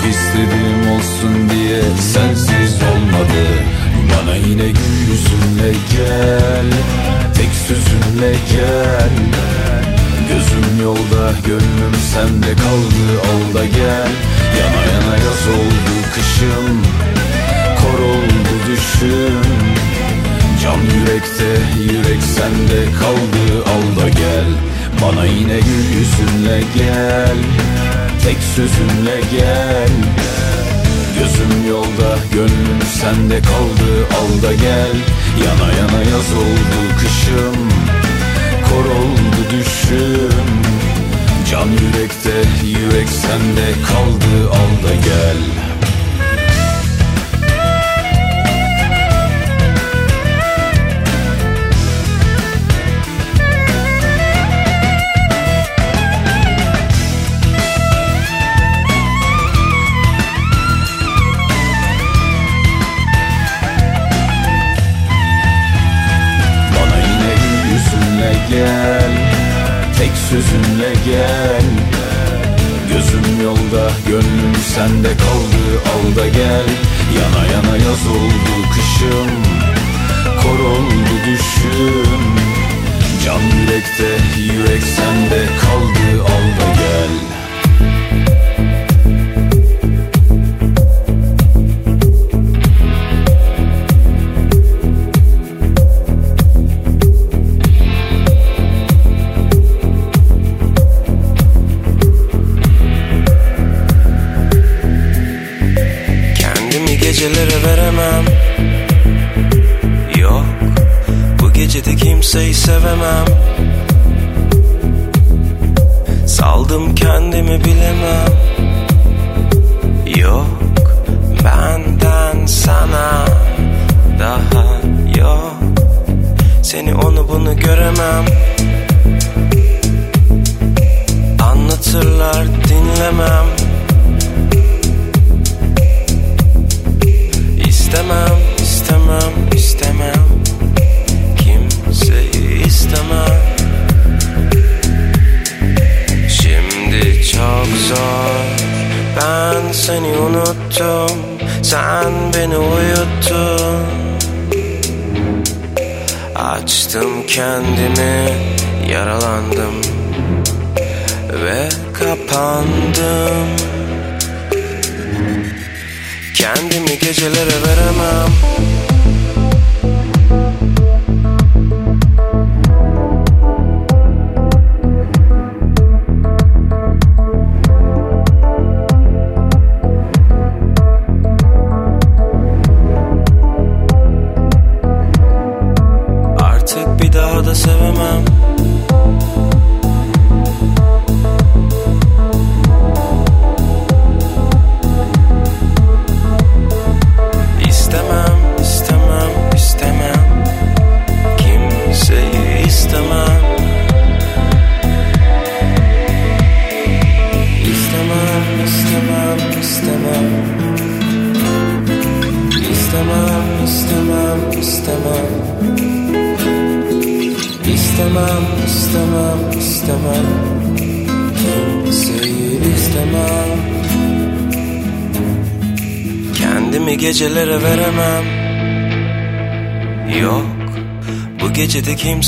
Çok istedim olsun diye sensiz olmadı. Bana yine gül yüzünle gel Tek sözünle gel. Gözüm yolda gönlüm sende kaldı al gel. Yana yana yaz oldu kışım Kor oldu düşüm Can yürekte yürek sende kaldı al gel. Bana yine gül yüzünle gel Tek sözünle gel. Gözüm yolda gönlüm sende kaldı Al da gel. Yana yana yaz oldu kışım Kor oldu düşüm. Can yürekte yürek sende kaldı Al da gel sözünle gel. Gözüm yolda gönlüm sende kaldı Al da gel. Yana yana yaz oldu kışım Kor oldu düşüm. Can yürekte yürek sende kaldı Al da gel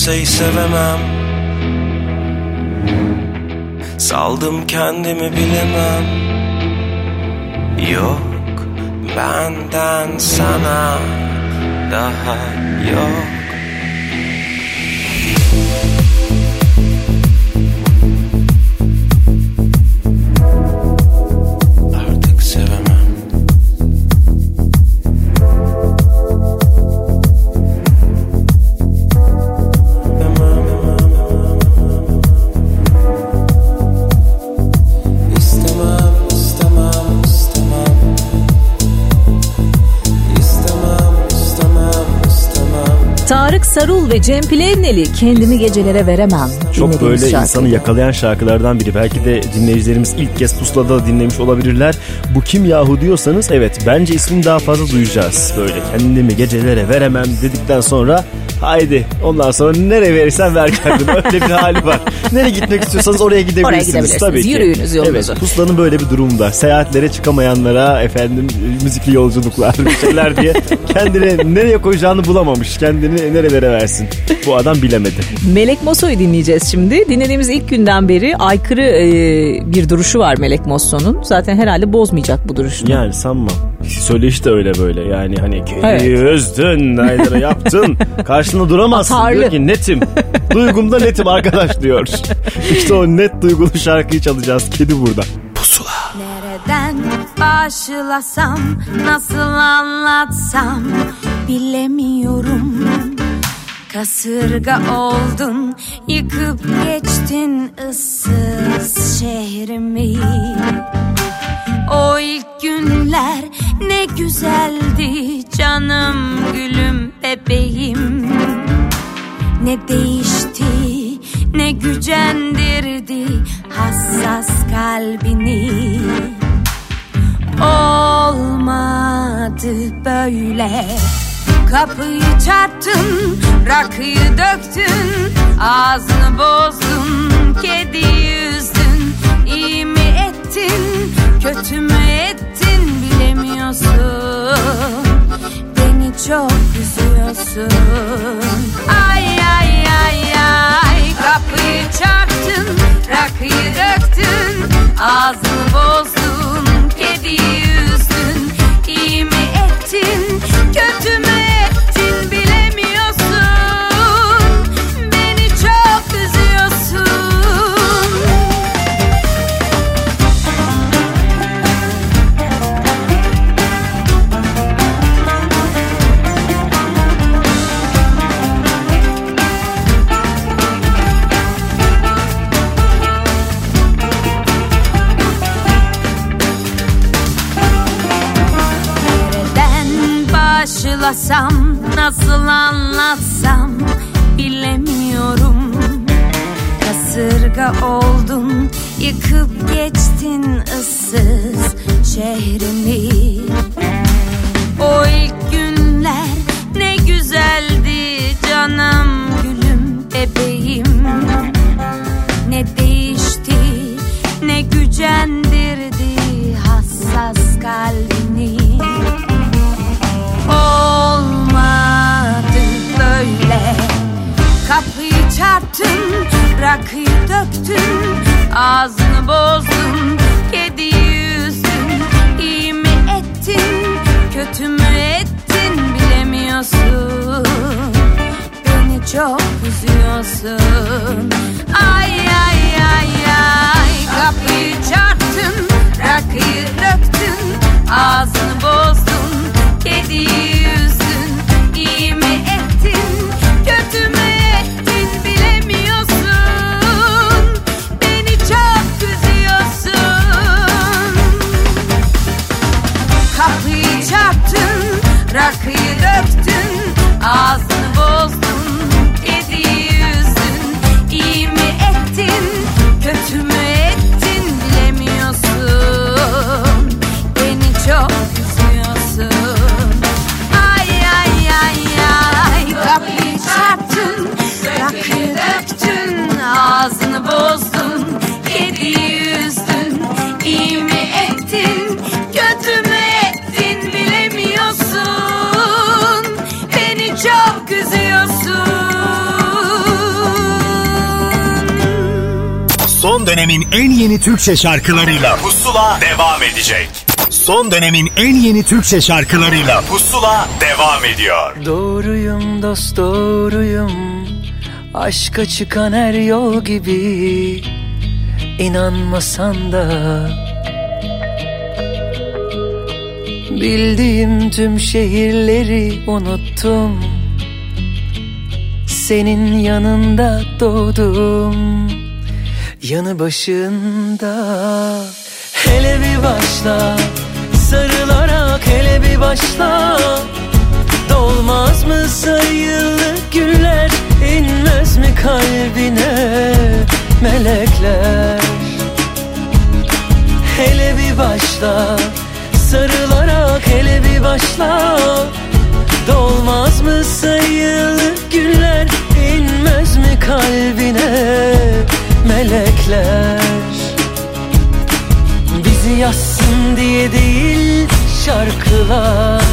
kimseyi sevemem. Saldım kendimi bilemem. Yok Benden sana Daha yok Sarul ve Cem Plevneli kendimi gecelere veremem. Çok böyle şarkı. insanı yakalayan şarkılardan biri. Belki de dinleyicilerimiz ilk kez Pusula'da da dinlemiş olabilirler. Bu kim yahu diyorsanız evet bence ismini daha fazla duyacağız. Böyle kendimi gecelere veremem dedikten sonra haydi ondan sonra nereye verirsen ver kendini. Öyle bir hali var. Nereye gitmek istiyorsanız oraya gidebilirsiniz. Oraya gidebilirsiniz. Tabii ki. Yürüyünüz yolunuzu. Evet Pusula'nın böyle bir durumu var. Seyahatlere çıkamayanlara efendim müzikli yolculuklar bir şeyler diye kendini nereye koyacağını bulamamış. Kendini nerelere versin. Bu adam bilemedi. Melek Mosso'yu dinleyeceğiz şimdi. Dinlediğimiz ilk günden beri aykırı e, bir duruşu var Melek Mosso'nun. Zaten herhalde bozmayacak bu duruşunu. Yani sanmam. Söyleyiş de öyle böyle. Yani hani kedi Evet. üzdün Naydır'a yaptın. Karşında duramazsın. Atarlı. diyor ki netim duygumda netim arkadaş diyor. İşte o net duygulu şarkıyı çalacağız. Kedi burada. Nereden başlasam nasıl anlatsam bilemiyorum. Kasırga oldun yıkıp geçtin ıssız şehrimi O ilk günler ne güzeldi canım gülüm bebeğim. Ne değişti ne gücendirdi hassas kalbini. Olmadı böyle. Kapıyı çarptın, rakıyı döktün Ağzını bozdun, kedi yüzdün İyi mi ettin, kötü mü ettin bilemiyorsun. Beni çok üzüyorsun. Ay ay ay ay başlasam, Türkçe şarkılarıyla Pusula devam edecek. Son dönemin en yeni Türkçe şarkılarıyla Pusula devam ediyor. Doğruyum dost doğruyum. Aşka çıkan her yol gibi. İnanmasan da. Bildiğim tüm şehirleri unuttum. Senin yanında doğdum Yanı başında. Hele bir başla Sarılarak hele bir başla. Dolmaz mı sayılı güller inmez mi kalbine melekler? Hele bir başla Sarılarak hele bir başla melekler. Bizi yazsın diye değil şarkılar.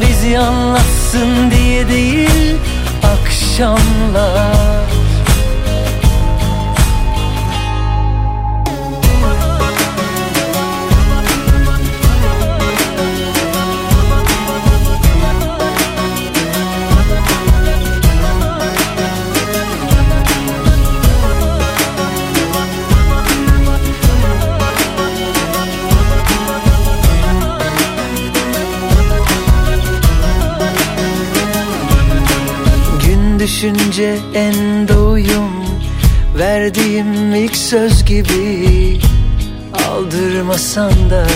Bizi anlatsın diye değil akşamlar düşünce en doyum Verdiğim ilk söz gibi Aldırmasan da.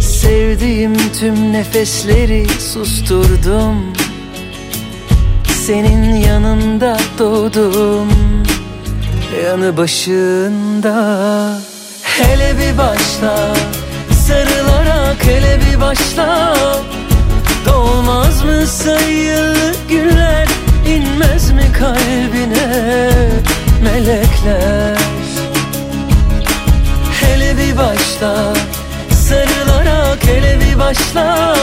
Sevdiğim tüm nefesleri susturdum. Senin yanında doğdum. Yanı başında. Hele bir başla Sarılarak hele bir başla Dolmaz mı sayılı günler inmez mi kalbine melekler? Hele bir başla Sarılarak hele bir başla.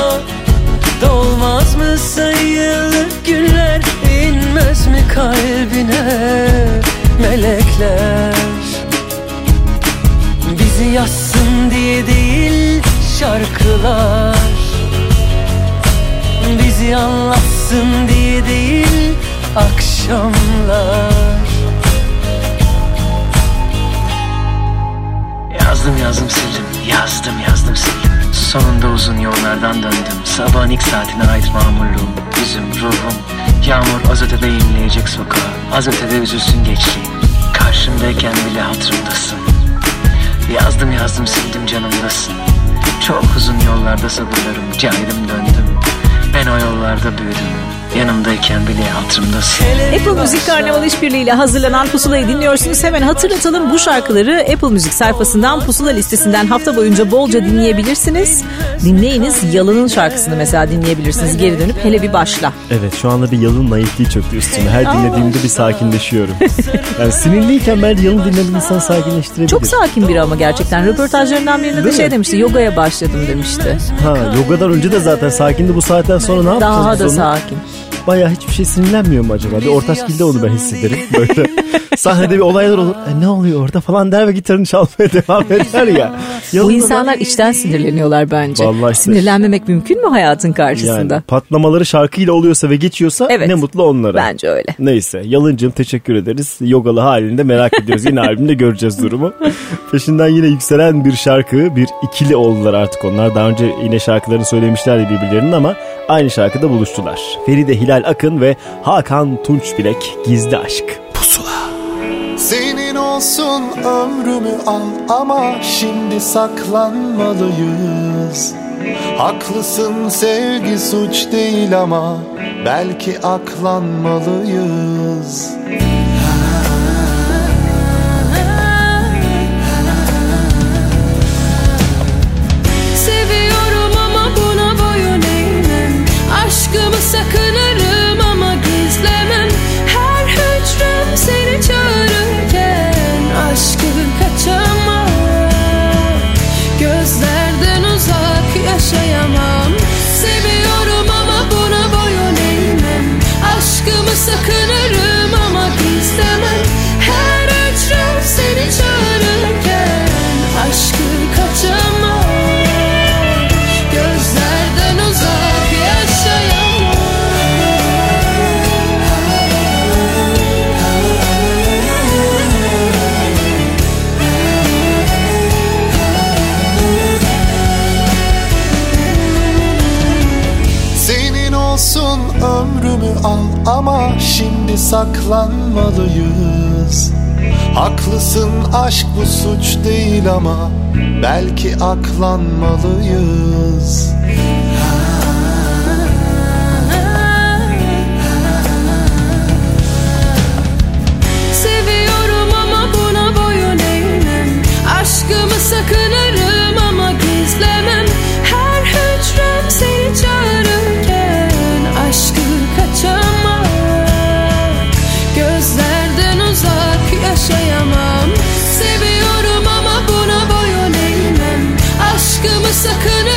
Dolmaz mı sayılı günler inmez mi kalbine melekler? Bizi yazsın diye değil şarkılar Bizi anlatsın diye değil akşamlar. Yazdım yazdım sildim Yazdım yazdım sildim. Sonunda uzun yollardan döndüm. Sabahın ilk saatine ait mamurluğum Yüzüm, ruhum. Yağmur az ötede inleyecek sokağa. Az ötede üzülsün geçtiğim Karşımdayken bile hatırımdasın. Yazdım yazdım sildim canımdasın. Çok uzun yollarda sabırlarım Caydım döndüm Ben o yollarda büyüdüm Yanımdayken bile hatırımdasın Apple Müzik Karnaval İşbirliği ile hazırlanan Pusula'yı dinliyorsunuz. Hemen hatırlatalım bu şarkıları Apple Müzik sayfasından Pusula listesinden hafta boyunca bolca dinleyebilirsiniz. Dinleyiniz Yalın'ın şarkısını mesela dinleyebilirsiniz. Geri dönüp hele bir başla. Evet şu anda bir yalın naifliği çöktü üstüme. Her dinlediğimde bir sakinleşiyorum. yani sinirliyken ben yalın dinlemek insan sakinleştirebilir. Çok sakin biri ama gerçekten. Röportajlarından birinde de Değil şey mi? demişti. Yogaya başladım demişti. Ha yogadan önce de zaten sakindi bu saatten sonra ne yapacağız Daha biz da onu? sakin. Bayağı hiçbir şey sinirlenmiyor mu acaba? Bir ortaçgilde onu ben hissederim. Böyle sahnede bir olaylar olur. E, ne oluyor orada falan der ve gitarını çalmaya devam eder ya. Bu insanlar içten sinirleniyorlar bence. Vallahi işte. Sinirlenmemek mümkün mü hayatın karşısında? Yani patlamaları şarkıyla oluyorsa ve geçiyorsa ne mutlu onlara. Bence öyle. Neyse Yalıncığım teşekkür ederiz. Yogalı halinde merak ediyoruz. Yine albümde göreceğiz durumu. Peşinden yine yükselen bir şarkı. Bir ikili oldular artık onlar. Daha önce yine şarkılarını söylemişlerdi birbirlerinin ama aynı şarkıda buluştular. Feride Hilal Akın ve Hakan Tunçbilek Gizli Aşk. Senin olsun ömrümü al ama şimdi saklanmalıyız. Haklısın sevgi suç değil ama belki aklanmalıyız. Saklanmalıyız. Haklısın aşk bu suç değil ama belki aklanmalıyız. Aşkımı sakınırım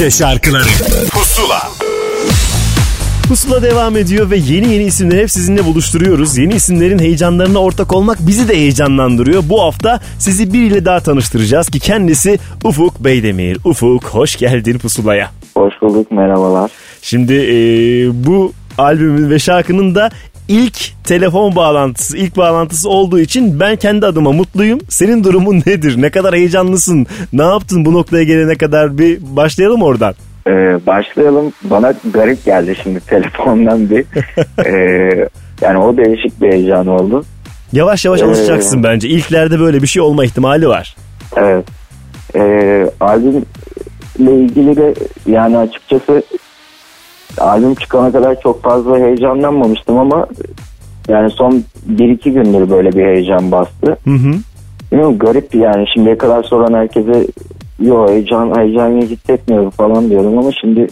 Türkçe şarkıları Pusula Pusula devam ediyor ve yeni yeni isimleri hep sizinle buluşturuyoruz. Yeni isimlerin heyecanlarına ortak olmak bizi de heyecanlandırıyor. Bu hafta sizi biriyle daha tanıştıracağız ki kendisi Ufuk Beydemir. Ufuk hoş geldin Pusula'ya. Hoş bulduk merhabalar. Şimdi e, bu albümün ve şarkının da ilk telefon bağlantısı, ilk bağlantısı olduğu için ben kendi adıma mutluyum. Senin durumun nedir? Ne kadar heyecanlısın? Ne yaptın bu noktaya gelene kadar? Bir başlayalım oradan. Ee, başlayalım. Bana garip geldi şimdi telefondan bir. Ee, yani o değişik bir heyecan oldu. Yavaş yavaş Ee, alışacaksın bence. İlklerde böyle bir şey olma ihtimali var. Evet. Ee, albümle ilgili de yani açıkçası albüm çıkana kadar çok fazla heyecanlanmamıştım ama yani son 1-2 gündür böyle bir heyecan bastı. Hı hı. Bilmiyorum garip yani şimdiye kadar soran herkese yo heyecan, heyecan hissetmiyorum falan diyorum ama şimdi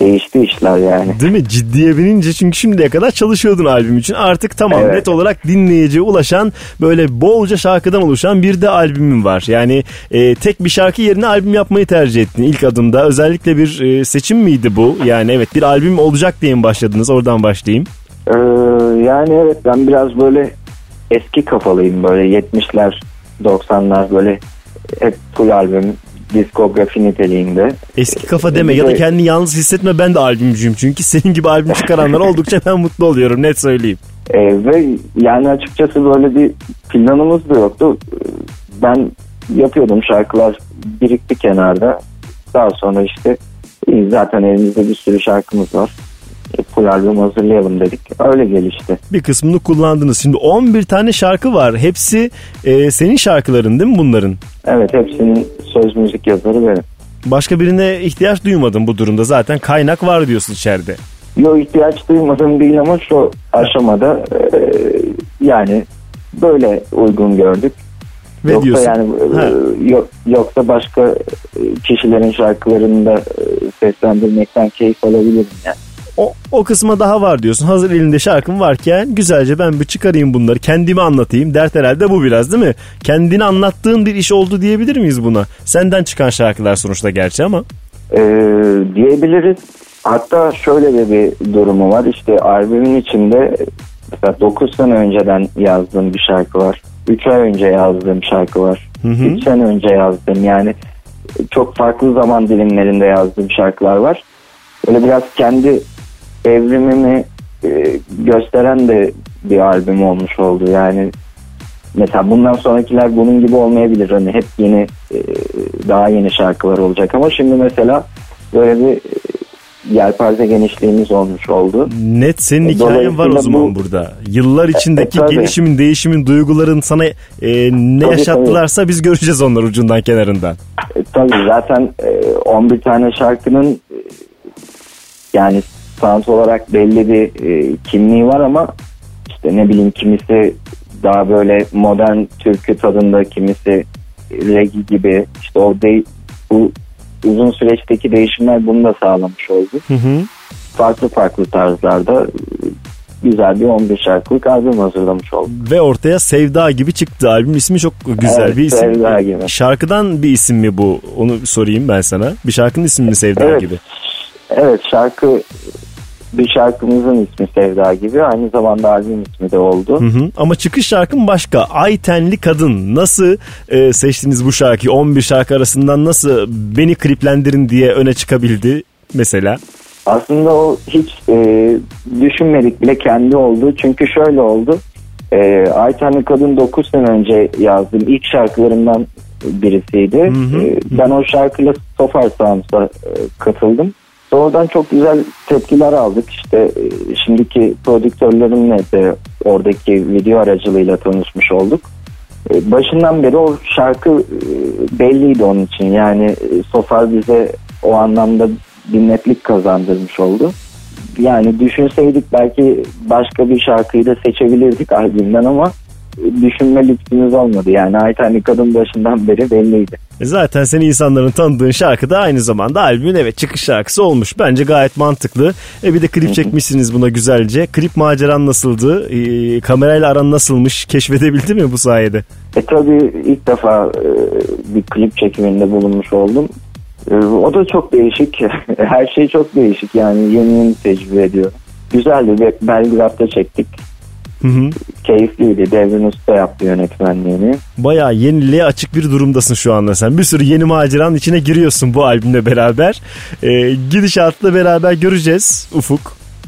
değişti işler yani. Değil mi? Ciddiye binince çünkü şimdiye kadar çalışıyordun albüm için. Artık tamam Evet. net olarak dinleyiciye ulaşan böyle bolca şarkıdan oluşan bir de albümün var. Yani e, tek bir şarkı yerine albüm yapmayı tercih ettin ilk adımda. Özellikle bir e, seçim miydi bu? Yani evet bir albüm olacak diye mi başladınız? Oradan başlayayım. Ee, yani evet ben biraz böyle eski kafalıyım böyle 70'ler 90'lar böyle hep full albüm diskografi niteliğinde. Eski kafa deme ya da kendini yalnız hissetme ben de albümcüyüm. Çünkü senin gibi albüm çıkaranlar oldukça ben mutlu oluyorum net söyleyeyim. Ee, ve yani açıkçası böyle bir planımız da yoktu. Ben yapıyordum şarkılar birikti kenarda. Daha sonra işte zaten elimizde bir sürü şarkımız var. E, Full albüm hazırlayalım dedik. Öyle gelişti. Bir kısmını kullandınız. Şimdi 11 tane şarkı var. Hepsi e, senin şarkıların değil mi bunların? Evet hepsinin söz müzik yazarı benim. Başka birine ihtiyaç duymadın bu durumda. Zaten kaynak var diyorsun içeride. Yok ihtiyaç duymadığım değil ama şu aşamada e, yani böyle uygun gördük. Ve yoksa diyorsun, yani e, ha. yok, yoksa başka e, kişilerin şarkılarını da e, seslendirmekten keyif alabilirim yani. O, o kısma daha var diyorsun. Hazır elinde şarkım varken güzelce ben bir çıkarayım bunları. Kendimi anlatayım. Dert herhalde bu biraz değil mi? Kendini anlattığın bir iş oldu diyebilir miyiz buna? Senden çıkan şarkılar sonuçta gerçi ama. E, diyebiliriz. Hatta şöyle de bir durumu var. İşte albümün içinde mesela 9 sene önceden yazdığım bir şarkı var. 3 ay önce yazdığım şarkı var. Hı hı. 3 sene önce yazdığım yani çok farklı zaman dilimlerinde yazdığım şarkılar var. Böyle biraz kendi evrimimi e, gösteren de bir albüm olmuş oldu. Yani mesela bundan sonrakiler bunun gibi olmayabilir. Hani hep yeni e, daha yeni şarkılar olacak ama şimdi mesela böyle bir e, yelpaze genişliğimiz olmuş oldu. Net senin E, hikayen var o zaman bu- burada. Yıllar içindeki E, tabii. gelişimin, değişimin, duyguların sana e, ne Tabii, yaşattılarsa biz göreceğiz onları ucundan kenarından. E, tabii zaten e, 11 tane şarkının e, yani sanat olarak belli bir e, kimliği var ama işte ne bileyim kimisi daha böyle modern türkü tadında kimisi reggae gibi işte o de, bu uzun süreçteki değişimler bunu da sağlamış oldu. Hı hı. Farklı farklı tarzlarda güzel bir 11 şarkılık albüm hazırlamış oldum. Ve ortaya Sevda gibi çıktı. Albüm ismi çok güzel Evet, bir isim. Sevda gibi. Şarkıdan bir isim mi bu? Onu sorayım ben sana. Bir şarkının ismi mi Sevda Evet. gibi? Evet şarkı bir şarkımızın ismi Sevda gibi aynı zamanda albüm ismi de oldu. Hı hı. Ama çıkış şarkın başka. Ay tenli kadın. Nasıl e, seçtiniz bu şarkıyı? 11 şarkı arasından nasıl beni kliplendirin diye öne çıkabildi mesela? Aslında o hiç e, düşünmedik bile kendi oldu. Çünkü şöyle oldu. E, Aytenli Kadın 9 sene önce yazdığım ilk şarkılarımdan birisiydi. E, ben o şarkıyla Sofar Sounds'a e, katıldım. Sonradan çok güzel tepkiler aldık. İşte e, şimdiki prodüktörlerimle de oradaki video aracılığıyla tanışmış olduk. E, Başından beri o şarkı e, belliydi onun için. Yani e, Sofar bize o anlamda bir netlik kazandırmış oldu. Yani düşünseydik belki başka bir şarkıyı da seçebilirdik albümden ama e, düşünme lüksümüz olmadı. Yani Aytenli Kadın başından beri belliydi. E Zaten seni insanların tanıdığın şarkı da aynı zamanda albümün evet çıkış şarkısı olmuş. Bence gayet mantıklı. E bir de klip çekmişsiniz buna güzelce. Klip maceran nasıldı? E, kamerayla aran nasılmış? Keşfedebildi mi bu sayede? E tabii ilk defa e, bir klip çekiminde bulunmuş oldum. E, o da çok değişik. Her şey çok değişik yani yeni yeni tecrübe ediyorum. Güzeldi. Be- Belgrad'da çektik. Hı hı. Keyifliydi. Devrin Usta yaptı yönetmenliğini. Bayağı yeniliğe açık bir durumdasın şu anda sen. Bir sürü yeni maceranın içine giriyorsun bu albümle beraber. E, gidişatla beraber göreceğiz Ufuk.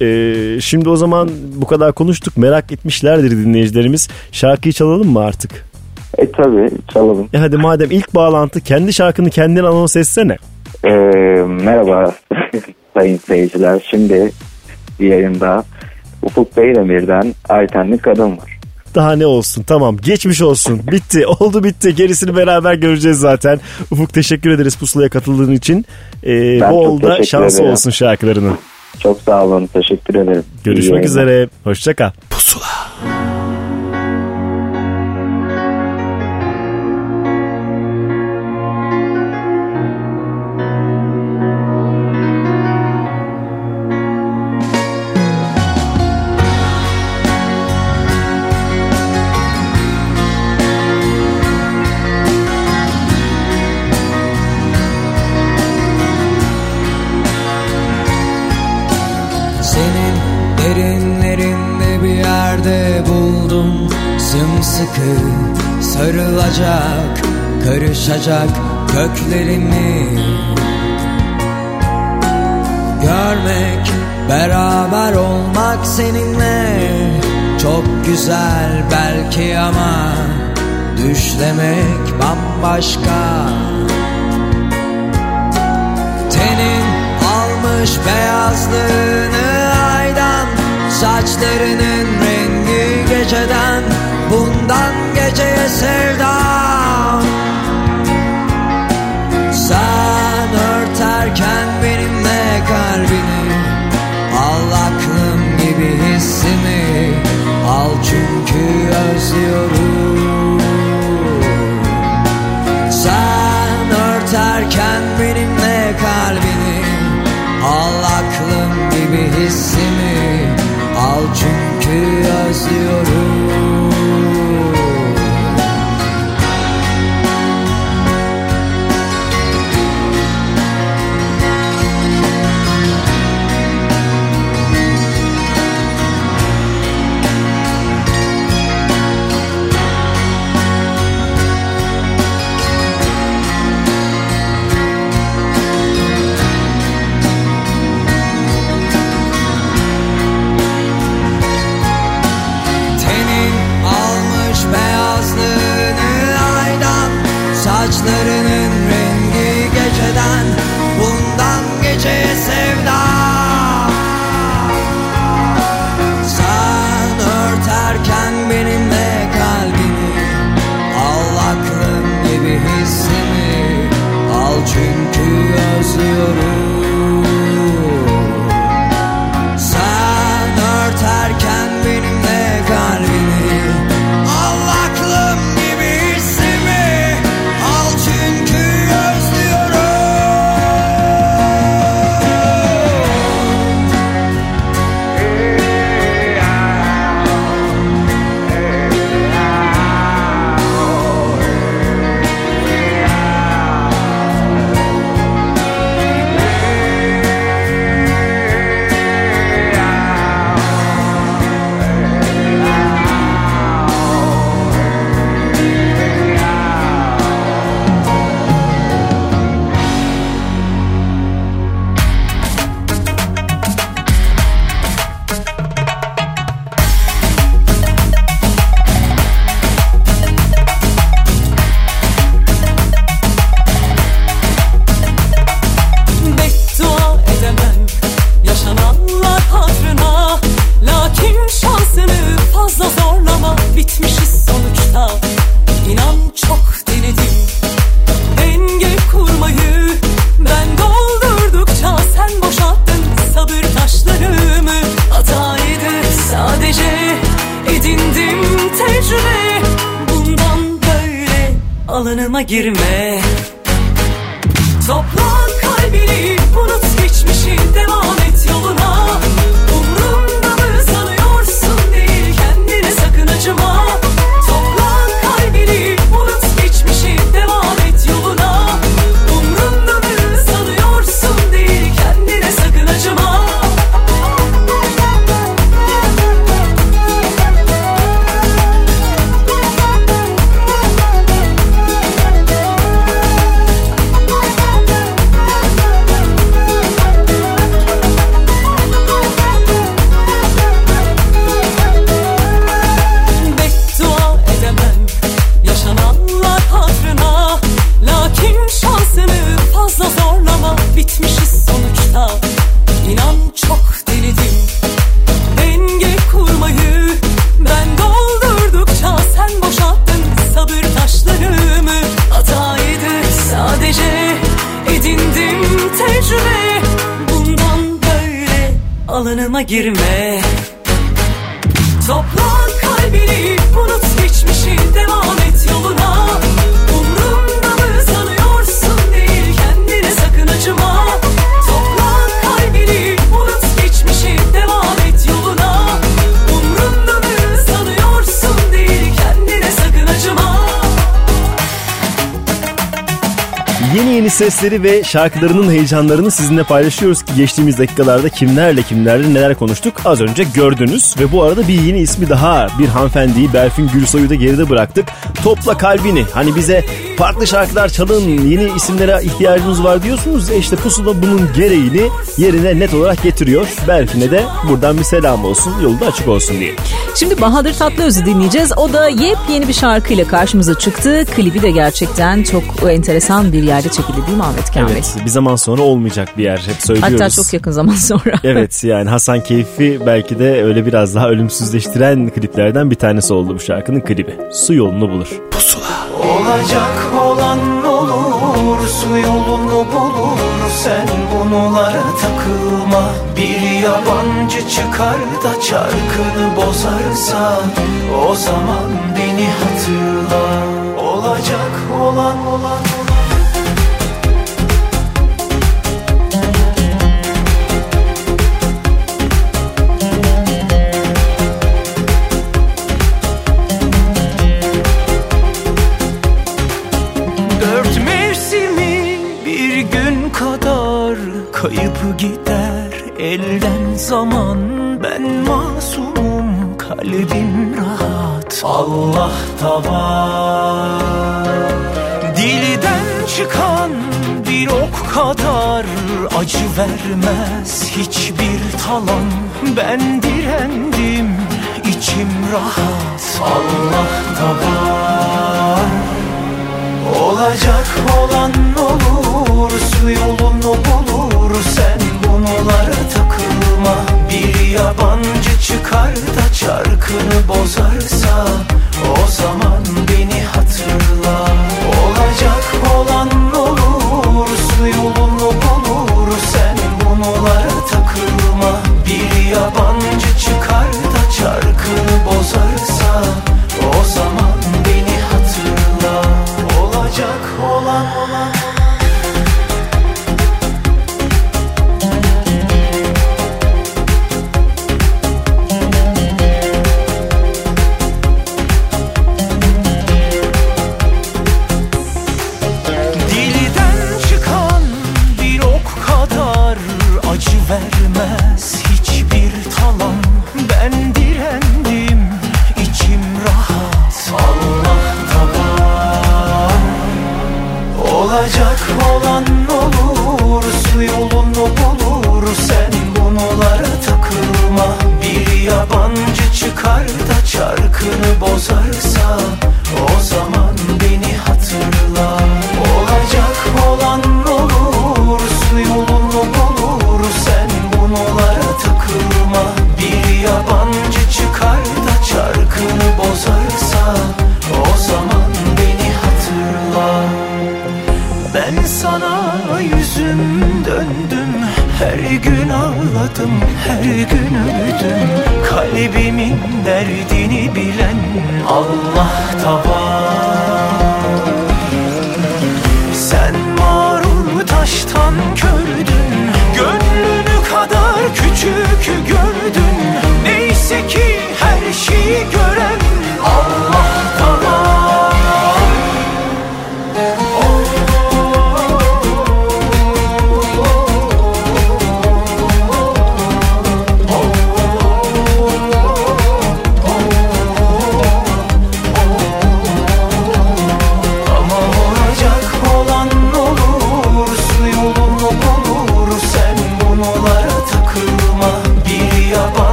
E, şimdi o zaman bu kadar konuştuk. Merak etmişlerdir dinleyicilerimiz. Şarkıyı çalalım mı artık? E tabii çalalım. E hadi madem ilk bağlantı kendi şarkını kendin anons etsene. E, merhaba sayın seyirciler. Şimdi yayında Ufuk Beydemir'den Aytenli Kadın var. Daha ne olsun tamam geçmiş olsun bitti oldu bitti gerisini beraber göreceğiz zaten. Ufuk teşekkür ederiz pusulaya katıldığın için. Ee, Ben çok bol da şansı ederim. olsun şarkılarının. Çok sağ olun. Teşekkür ederim. Görüşmek üzere hoşça kal. gördüklerimi Görmek, beraber olmak seninle Çok güzel belki ama Düşlemek bambaşka. Tenin almış beyazlığını aydan Saçlarının rengi geceden Bundan geceye sevdan. Al çünkü özlüyorum. Girme sesleri ve şarkılarının heyecanlarını sizinle paylaşıyoruz ki geçtiğimiz dakikalarda kimlerle kimlerle neler konuştuk az önce gördünüz. Ve bu arada bir yeni ismi daha bir hanımefendiyi Berfin Gülsoy'u da geride bıraktık. Topla kalbini hani bize farklı şarkılar çalın yeni isimlere ihtiyacımız var diyorsunuz. E işte pusula bunun gereğini yerine net olarak getiriyor. Berfin'e de buradan bir selam olsun yolu da açık olsun diye. Şimdi Bahadır Tatlıöz'ü dinleyeceğiz. O da yepyeni bir şarkıyla karşımıza çıktı. Klibi de gerçekten çok enteresan bir yerde çekildi değil mi Ahmet Kamil? Evet bir zaman sonra olmayacak bir yer hep söylüyoruz. Hatta çok yakın zaman sonra. evet yani Hasan Keyfi belki de öyle biraz daha ölümsüzleştiren kliplerden bir tanesi oldu bu şarkının klibi. Su yolunu bulur. Olacak olan olur Su yolunu bulur. Sen bunlara takılma. Bir yabancı çıkar da çarkını bozarsa O zaman beni hatırla. Olacak olan olan elden zaman ben masumum kalbim rahat. Allah da var. Dilden çıkan bir ok kadar acı vermez hiçbir talan. Ben direndim içim rahat. Allah da var. Olacak olan olur Su yolunu bulur. Sen bunlara takılma Bir yabancı çıkar da çarkını bozarsa O zaman beni hatırla. Olacak olan olur Su yolunu bulur Sen bunlara takılma. Bir yabancı çıkar da çarkını bozarsa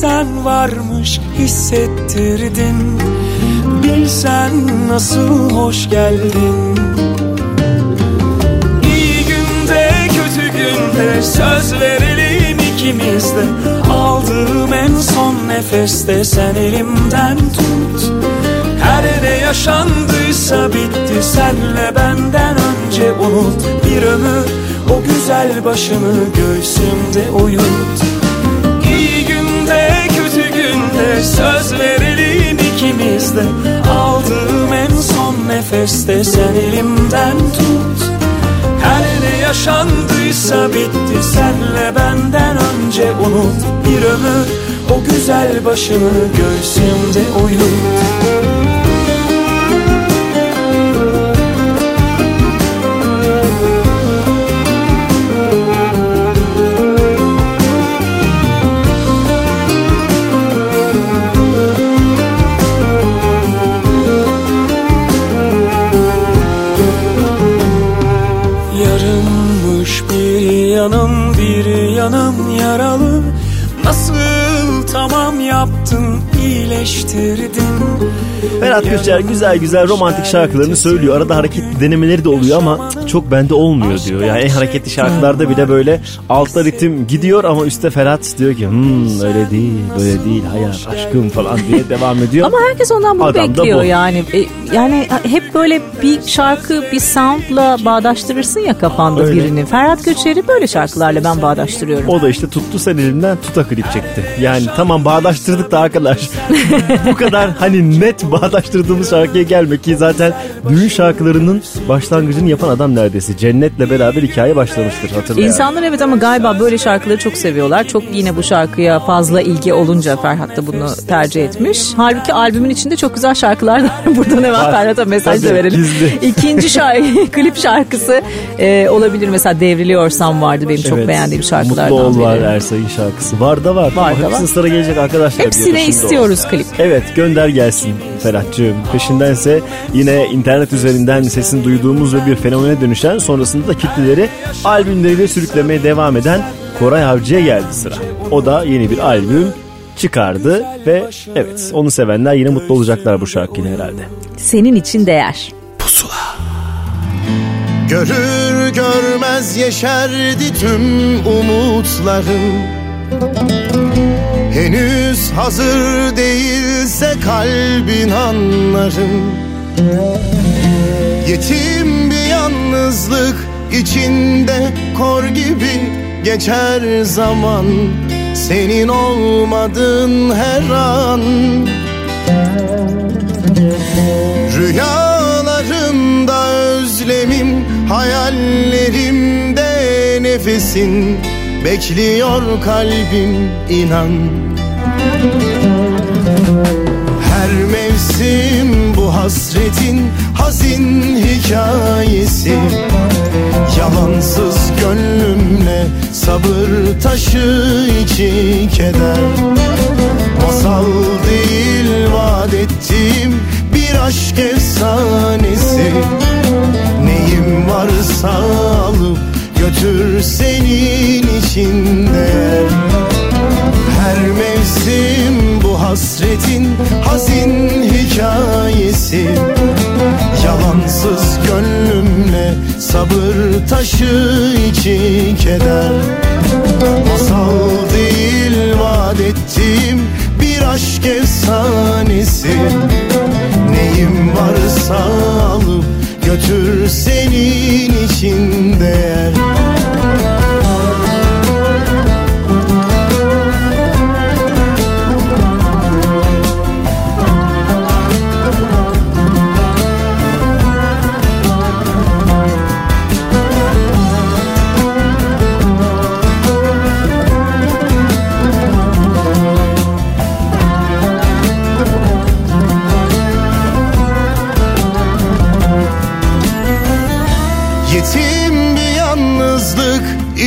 gerçekten varmış hissettirdin. Bilsen nasıl hoş geldin. İyi günde kötü günde söz verelim ikimiz de Aldığım en son nefeste sen elimden tut. Her ne yaşandıysa bitti senle benden önce unut. Bir ömür o güzel başını göğsümde uyut günde söz verelim ikimiz de Aldığım en son nefeste sen elimden tut. Her ne yaşandıysa bitti senle benden önce unut Bir ömür. O güzel başını göğsümde uyut Yarınmış bir yanım bir yanım yaralı Nasıl tamam yaptın iyileştirdin Ferhat Göçer güzel güzel romantik şarkılarını söylüyor. Arada hareketli denemeleri de oluyor ama çok bende olmuyor diyor. Yani en hareketli şarkılarda bile böyle altta ritim gidiyor ama üstte Ferhat diyor ki hmm, öyle değil böyle değil hayat aşkım falan diye devam ediyor. Ama herkes ondan bunu Adam da bekliyor bu. yani. E, yani hep böyle bir şarkı bir soundla bağdaştırırsın ya kafanda Öyle. birini. Ferhat Göçer'i böyle şarkılarla ben bağdaştırıyorum. O da işte tuttu sen elimden tuta klip çekti. Yani tamam bağdaştırdık da arkadaş. Bu kadar hani net bağdaştırdığımız şarkıya gelmek ki zaten düğün şarkılarının başlangıcını yapan adam neredeyse. Cennetle beraber hikaye başlamıştır hatırla yani. İnsanlar evet ama galiba böyle şarkıları çok seviyorlar. Çok yine bu şarkıya fazla ilgi olunca Ferhat da bunu tercih etmiş. Halbuki albümün içinde çok güzel şarkılar da var. Buradan hemen. Ferhat'a mesaj da verelim. gizli. İkinci şarkı, klip şarkısı e, olabilir. Mesela Devriliyorsam vardı benim çok Evet. beğendiğim şarkılardan Mutlu ol var Ersay'ın şarkısı. Var da var. Var Ama da hepsinin var. sıra gelecek arkadaşlar. Hepsine istiyoruz klip. Evet gönder gelsin Ferhat'cığım. Peşindense yine internet üzerinden sesini duyduğumuz ve bir fenomene dönüşen sonrasında da kitleleri albümleriyle sürüklemeye devam eden Koray Avcı'ya geldi sıra. O da yeni bir albüm çıkardı ve evet onu sevenler yine mutlu olacaklar bu şarkıyla herhalde. Senin için değer. Görür görmez yeşerdi tüm umutlarım Henüz hazır değilse kalbin anlarım. Yetim bir yalnızlık içinde kor gibi geçer zaman. Senin olmadığın her an. Rüyalarımda özlemim Hayallerimde nefesin Bekliyor kalbim inan. Her mevsim bu hasretin hazin hikayesi. Yalansız gönlümle sabır taşı içi keder. Masal değil vaat ettiğim bir aşk efsanesi. Neyim varsa alıp götür senin içinde. Her mevsim bu hasretin hazin hikayesi. Yalansız gönlümle sabır taşı içi keder. Masal değil vaat ettiğim bir aşk efsanesi. Neyim varsa alıp götür senin için değer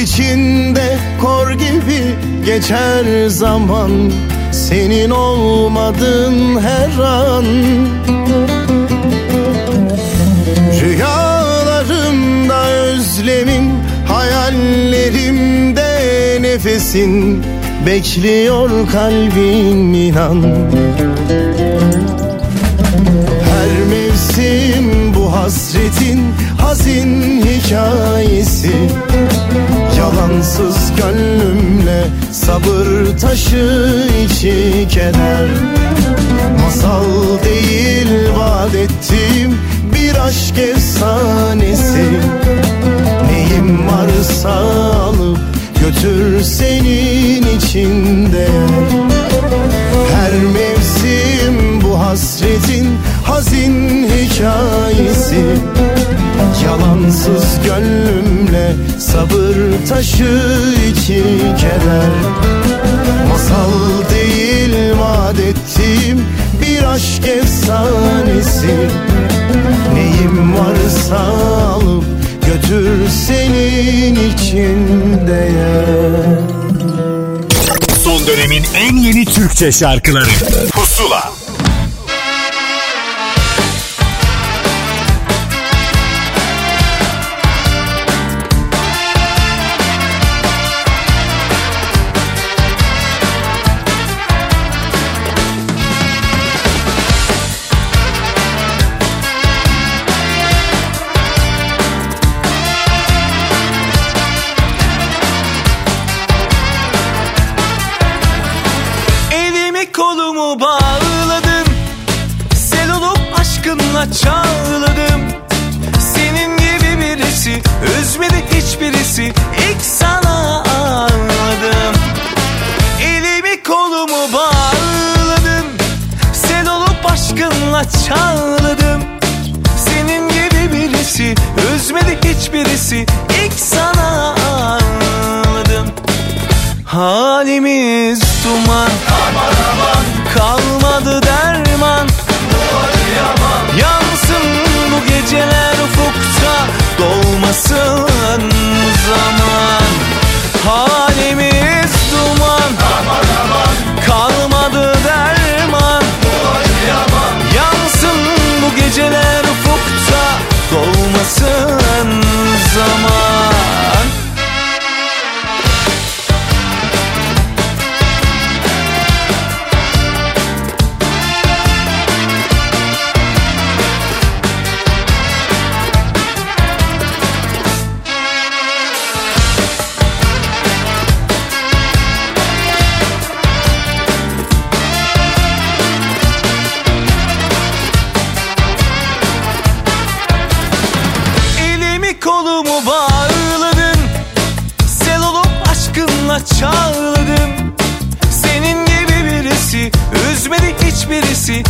içinde kor gibi geçer zaman. Senin olmadığın her an. Rüyalarımda özlemim Hayallerimde nefesin. Bekliyor kalbim inan. Her mevsim bu hasretin hazin hikayesi. Yalansız gönlümle sabır taşı içi keder Masal değil vaat ettiğim bir aşk efsanesi. Neyim varsa alıp götür senin içinde. Her mevsim bu hasretin hazin hikayesi Yalansız gönlümle sabır taşı iki keder Masal değil vaat bir aşk efsanesi. Neyim varsa alıp götür senin içinde Son dönemin en yeni Türkçe şarkıları. Pusula Üzmedi hiçbirisi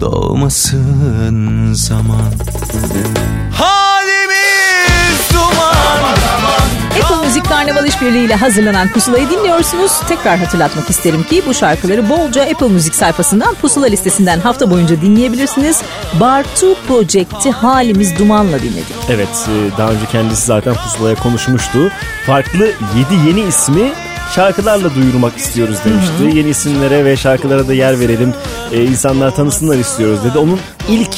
Doğmasın zaman Halimiz duman Apple Müzik Karnaval İşbirliği ile hazırlanan Pusula'yı dinliyorsunuz. Tekrar hatırlatmak isterim ki bu şarkıları bolca Apple Müzik sayfasından Pusula listesinden hafta boyunca dinleyebilirsiniz. Bar 2 Project'i Halimiz Duman'la dinledik. Evet e, daha önce kendisi zaten pusulaya konuşmuştu. Farklı 7 yeni ismi şarkılarla duyurmak istiyoruz demişti. Yeni isimlere ve şarkılara da yer verelim. E, insanlar tanısınlar istiyoruz dedi. Onun ilk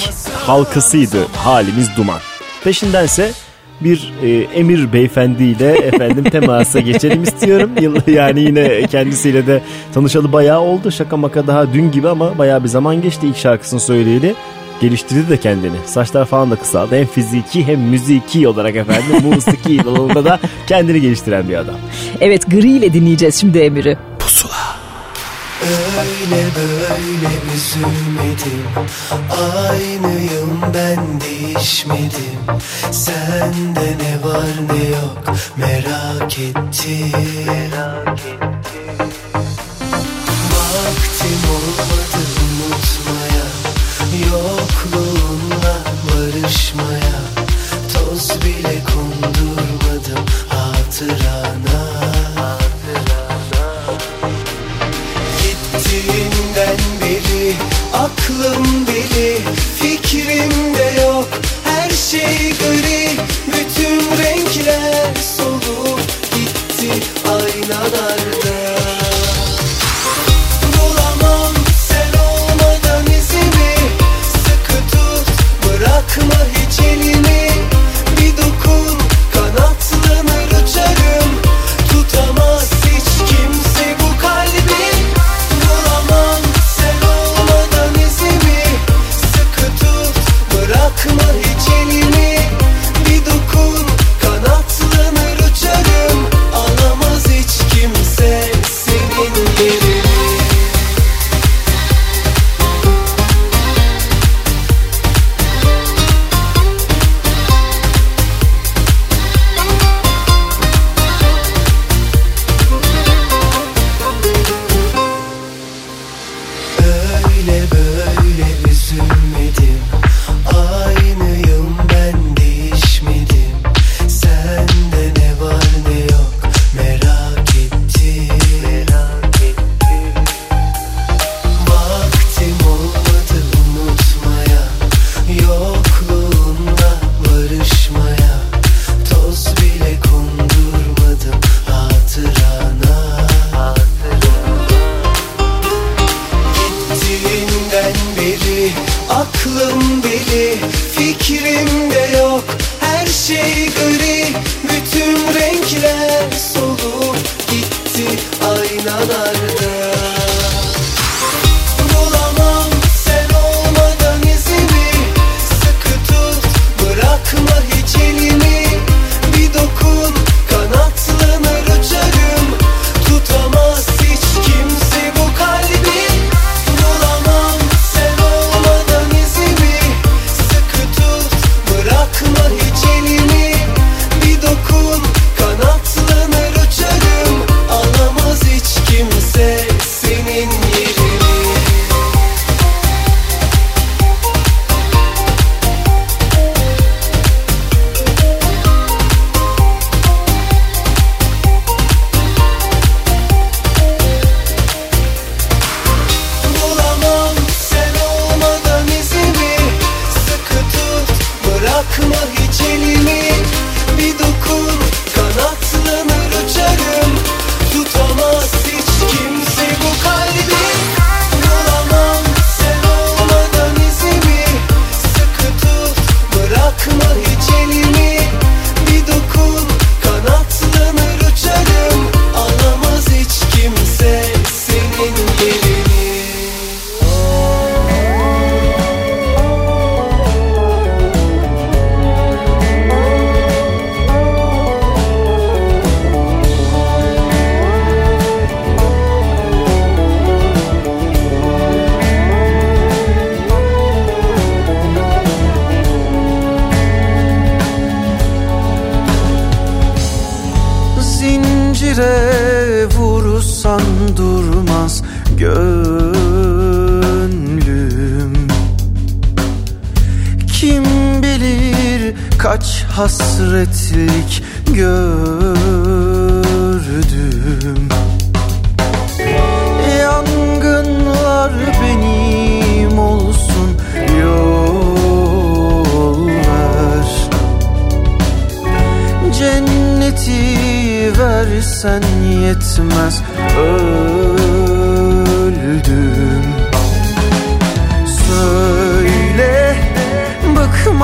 halkasıydı Halimiz Duman. Peşindense bir e, Emir beyefendiyle efendim temasa geçelim istiyorum. Yani yine kendisiyle de tanışalı bayağı oldu. Şaka maka daha dün gibi ama bayağı bir zaman geçti ilk şarkısını söyleyeli. Geliştirdi de kendini. Saçlar falan da kısaldı. Hem fiziki hem müziki olarak efendim musiki dalında da kendini geliştiren bir adam. Evet Gri ile dinleyeceğiz şimdi Emir'i. Öyle böyle üzülmedim Aynıyım ben değişmedim Sende ne var ne yok merak ettim Vaktim olmadı Yokluğunla barışmaya Toz bile kondurmadım hatırana Gittiğinden beri aklım deli Fikrimde yok. Her şey gri Bütün renkler solup gitti aynalarda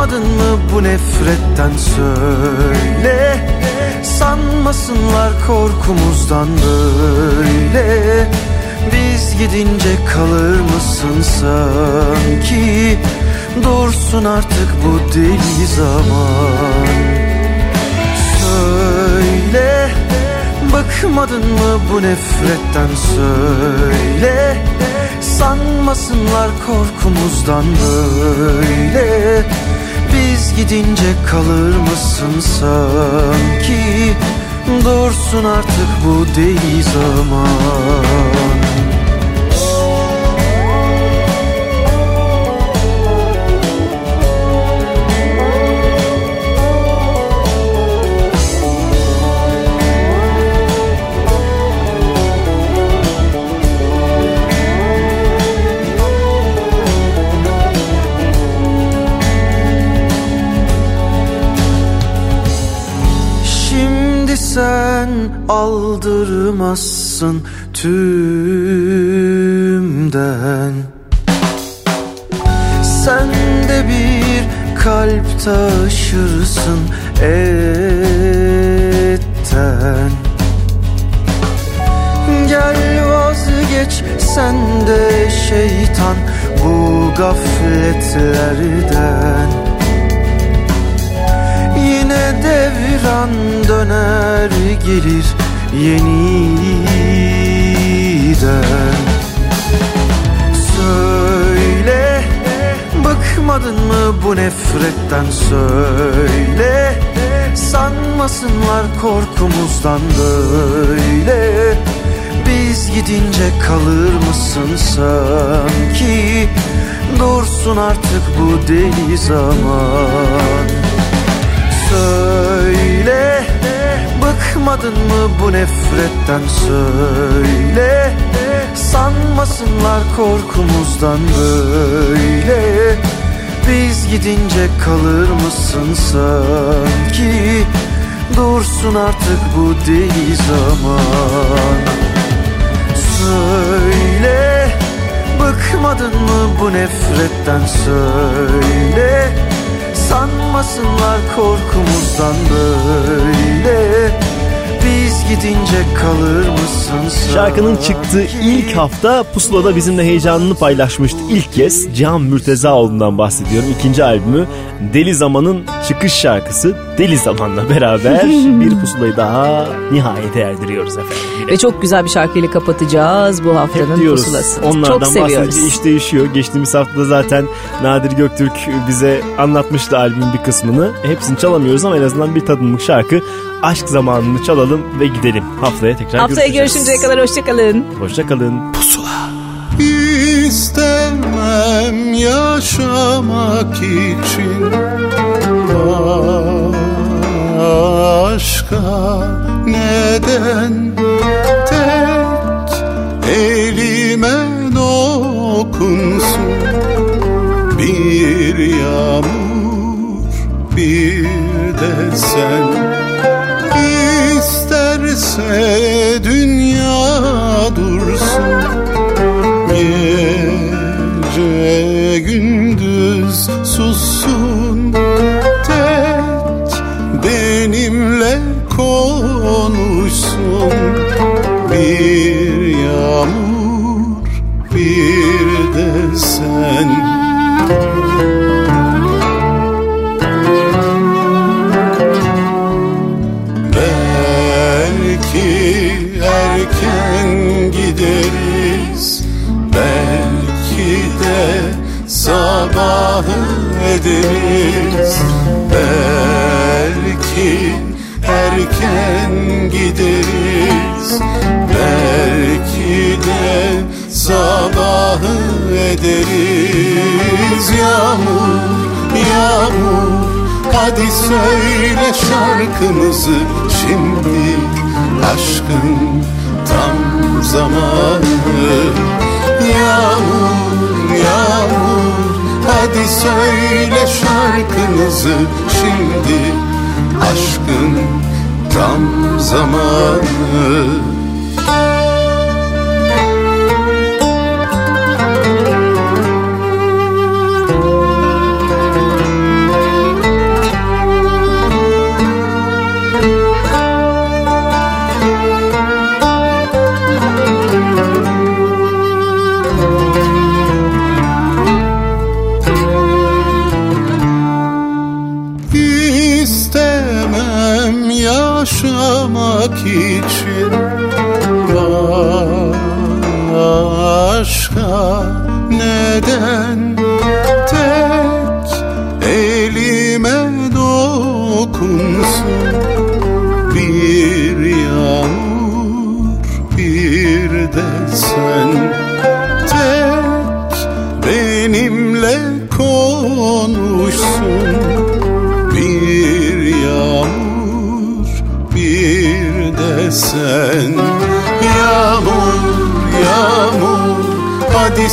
bıkmadın mı bu nefretten söyle? Sanmasınlar korkumuzdan böyle. Biz gidince kalır mısın sanki? Dursun artık bu deli zaman. Söyle Bıkmadın mı bu nefretten söyle? Sanmasınlar korkumuzdan böyle Biz gidince kalır mısın sanki? Dursun artık bu deli zaman aldırmazsın tümden. Sen de bir kalp taşırsın etten. Gel vazgeç sen de şeytan bu gafletlerden devran döner gelir yeniden Söyle bıkmadın mı bu nefretten söyle? Sanmasınlar korkumuzdan böyle. Biz gidince kalır mısın sanki? Dursun artık bu deli zaman Söyle. Bıkmadın mı bu nefretten söyle. Sanmasınlar korkumuzdan böyle. Biz gidince kalır mısın sanki? Dursun artık bu deli zaman. Söyle. Bıkmadın mı bu nefretten söyle Sanmasınlar korkumuzdan böyle Biz gidince kalır mısın Şarkının çıktığı ilk hafta Pusula'da bizimle heyecanını paylaşmıştı. İlk kez Cihan Mürtezaoğlu'ndan bahsediyorum. İkinci albümü Deli Zaman'ın çıkış şarkısı Deli Zaman'la beraber bir pusulayı daha nihayete erdiriyoruz efendim. Ve çok güzel bir şarkıyla kapatacağız bu haftanın Hep diyoruz. pusulasını. Onlardan çok seviyoruz. bahsedince iş değişiyor. Geçtiğimiz haftada zaten Nadir Göktürk bize anlatmıştı albümün bir kısmını. Hepsini çalamıyoruz ama en azından bir tadımlık şarkı. Aşk zamanını çalalım ve gidelim. Haftaya tekrar Haftaya görüşeceğiz. görüşünceye kadar hoşçakalın. Hoşçakalın. İstemem yaşamak için Aşka neden tek elime dokunsun Bir yağmur bir de sen say. Ederiz Yağmur, yağmur. Hadi söyle şarkımızı şimdi. Aşkın tam zamanı. Yağmur, yağmur. Hadi söyle şarkınızı şimdi. Aşkın tam zamanı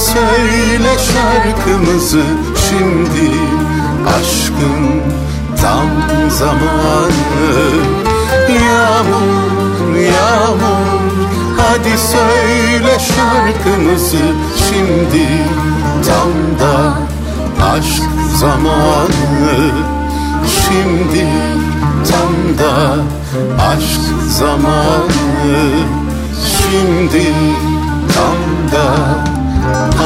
söyle şarkımızı şimdi Aşkın tam zamanı. Yağmur yağmur hadi söyle şarkımızı şimdi. Tam da aşk zamanı. Şimdi tam da aşk zamanı. Şimdi tam da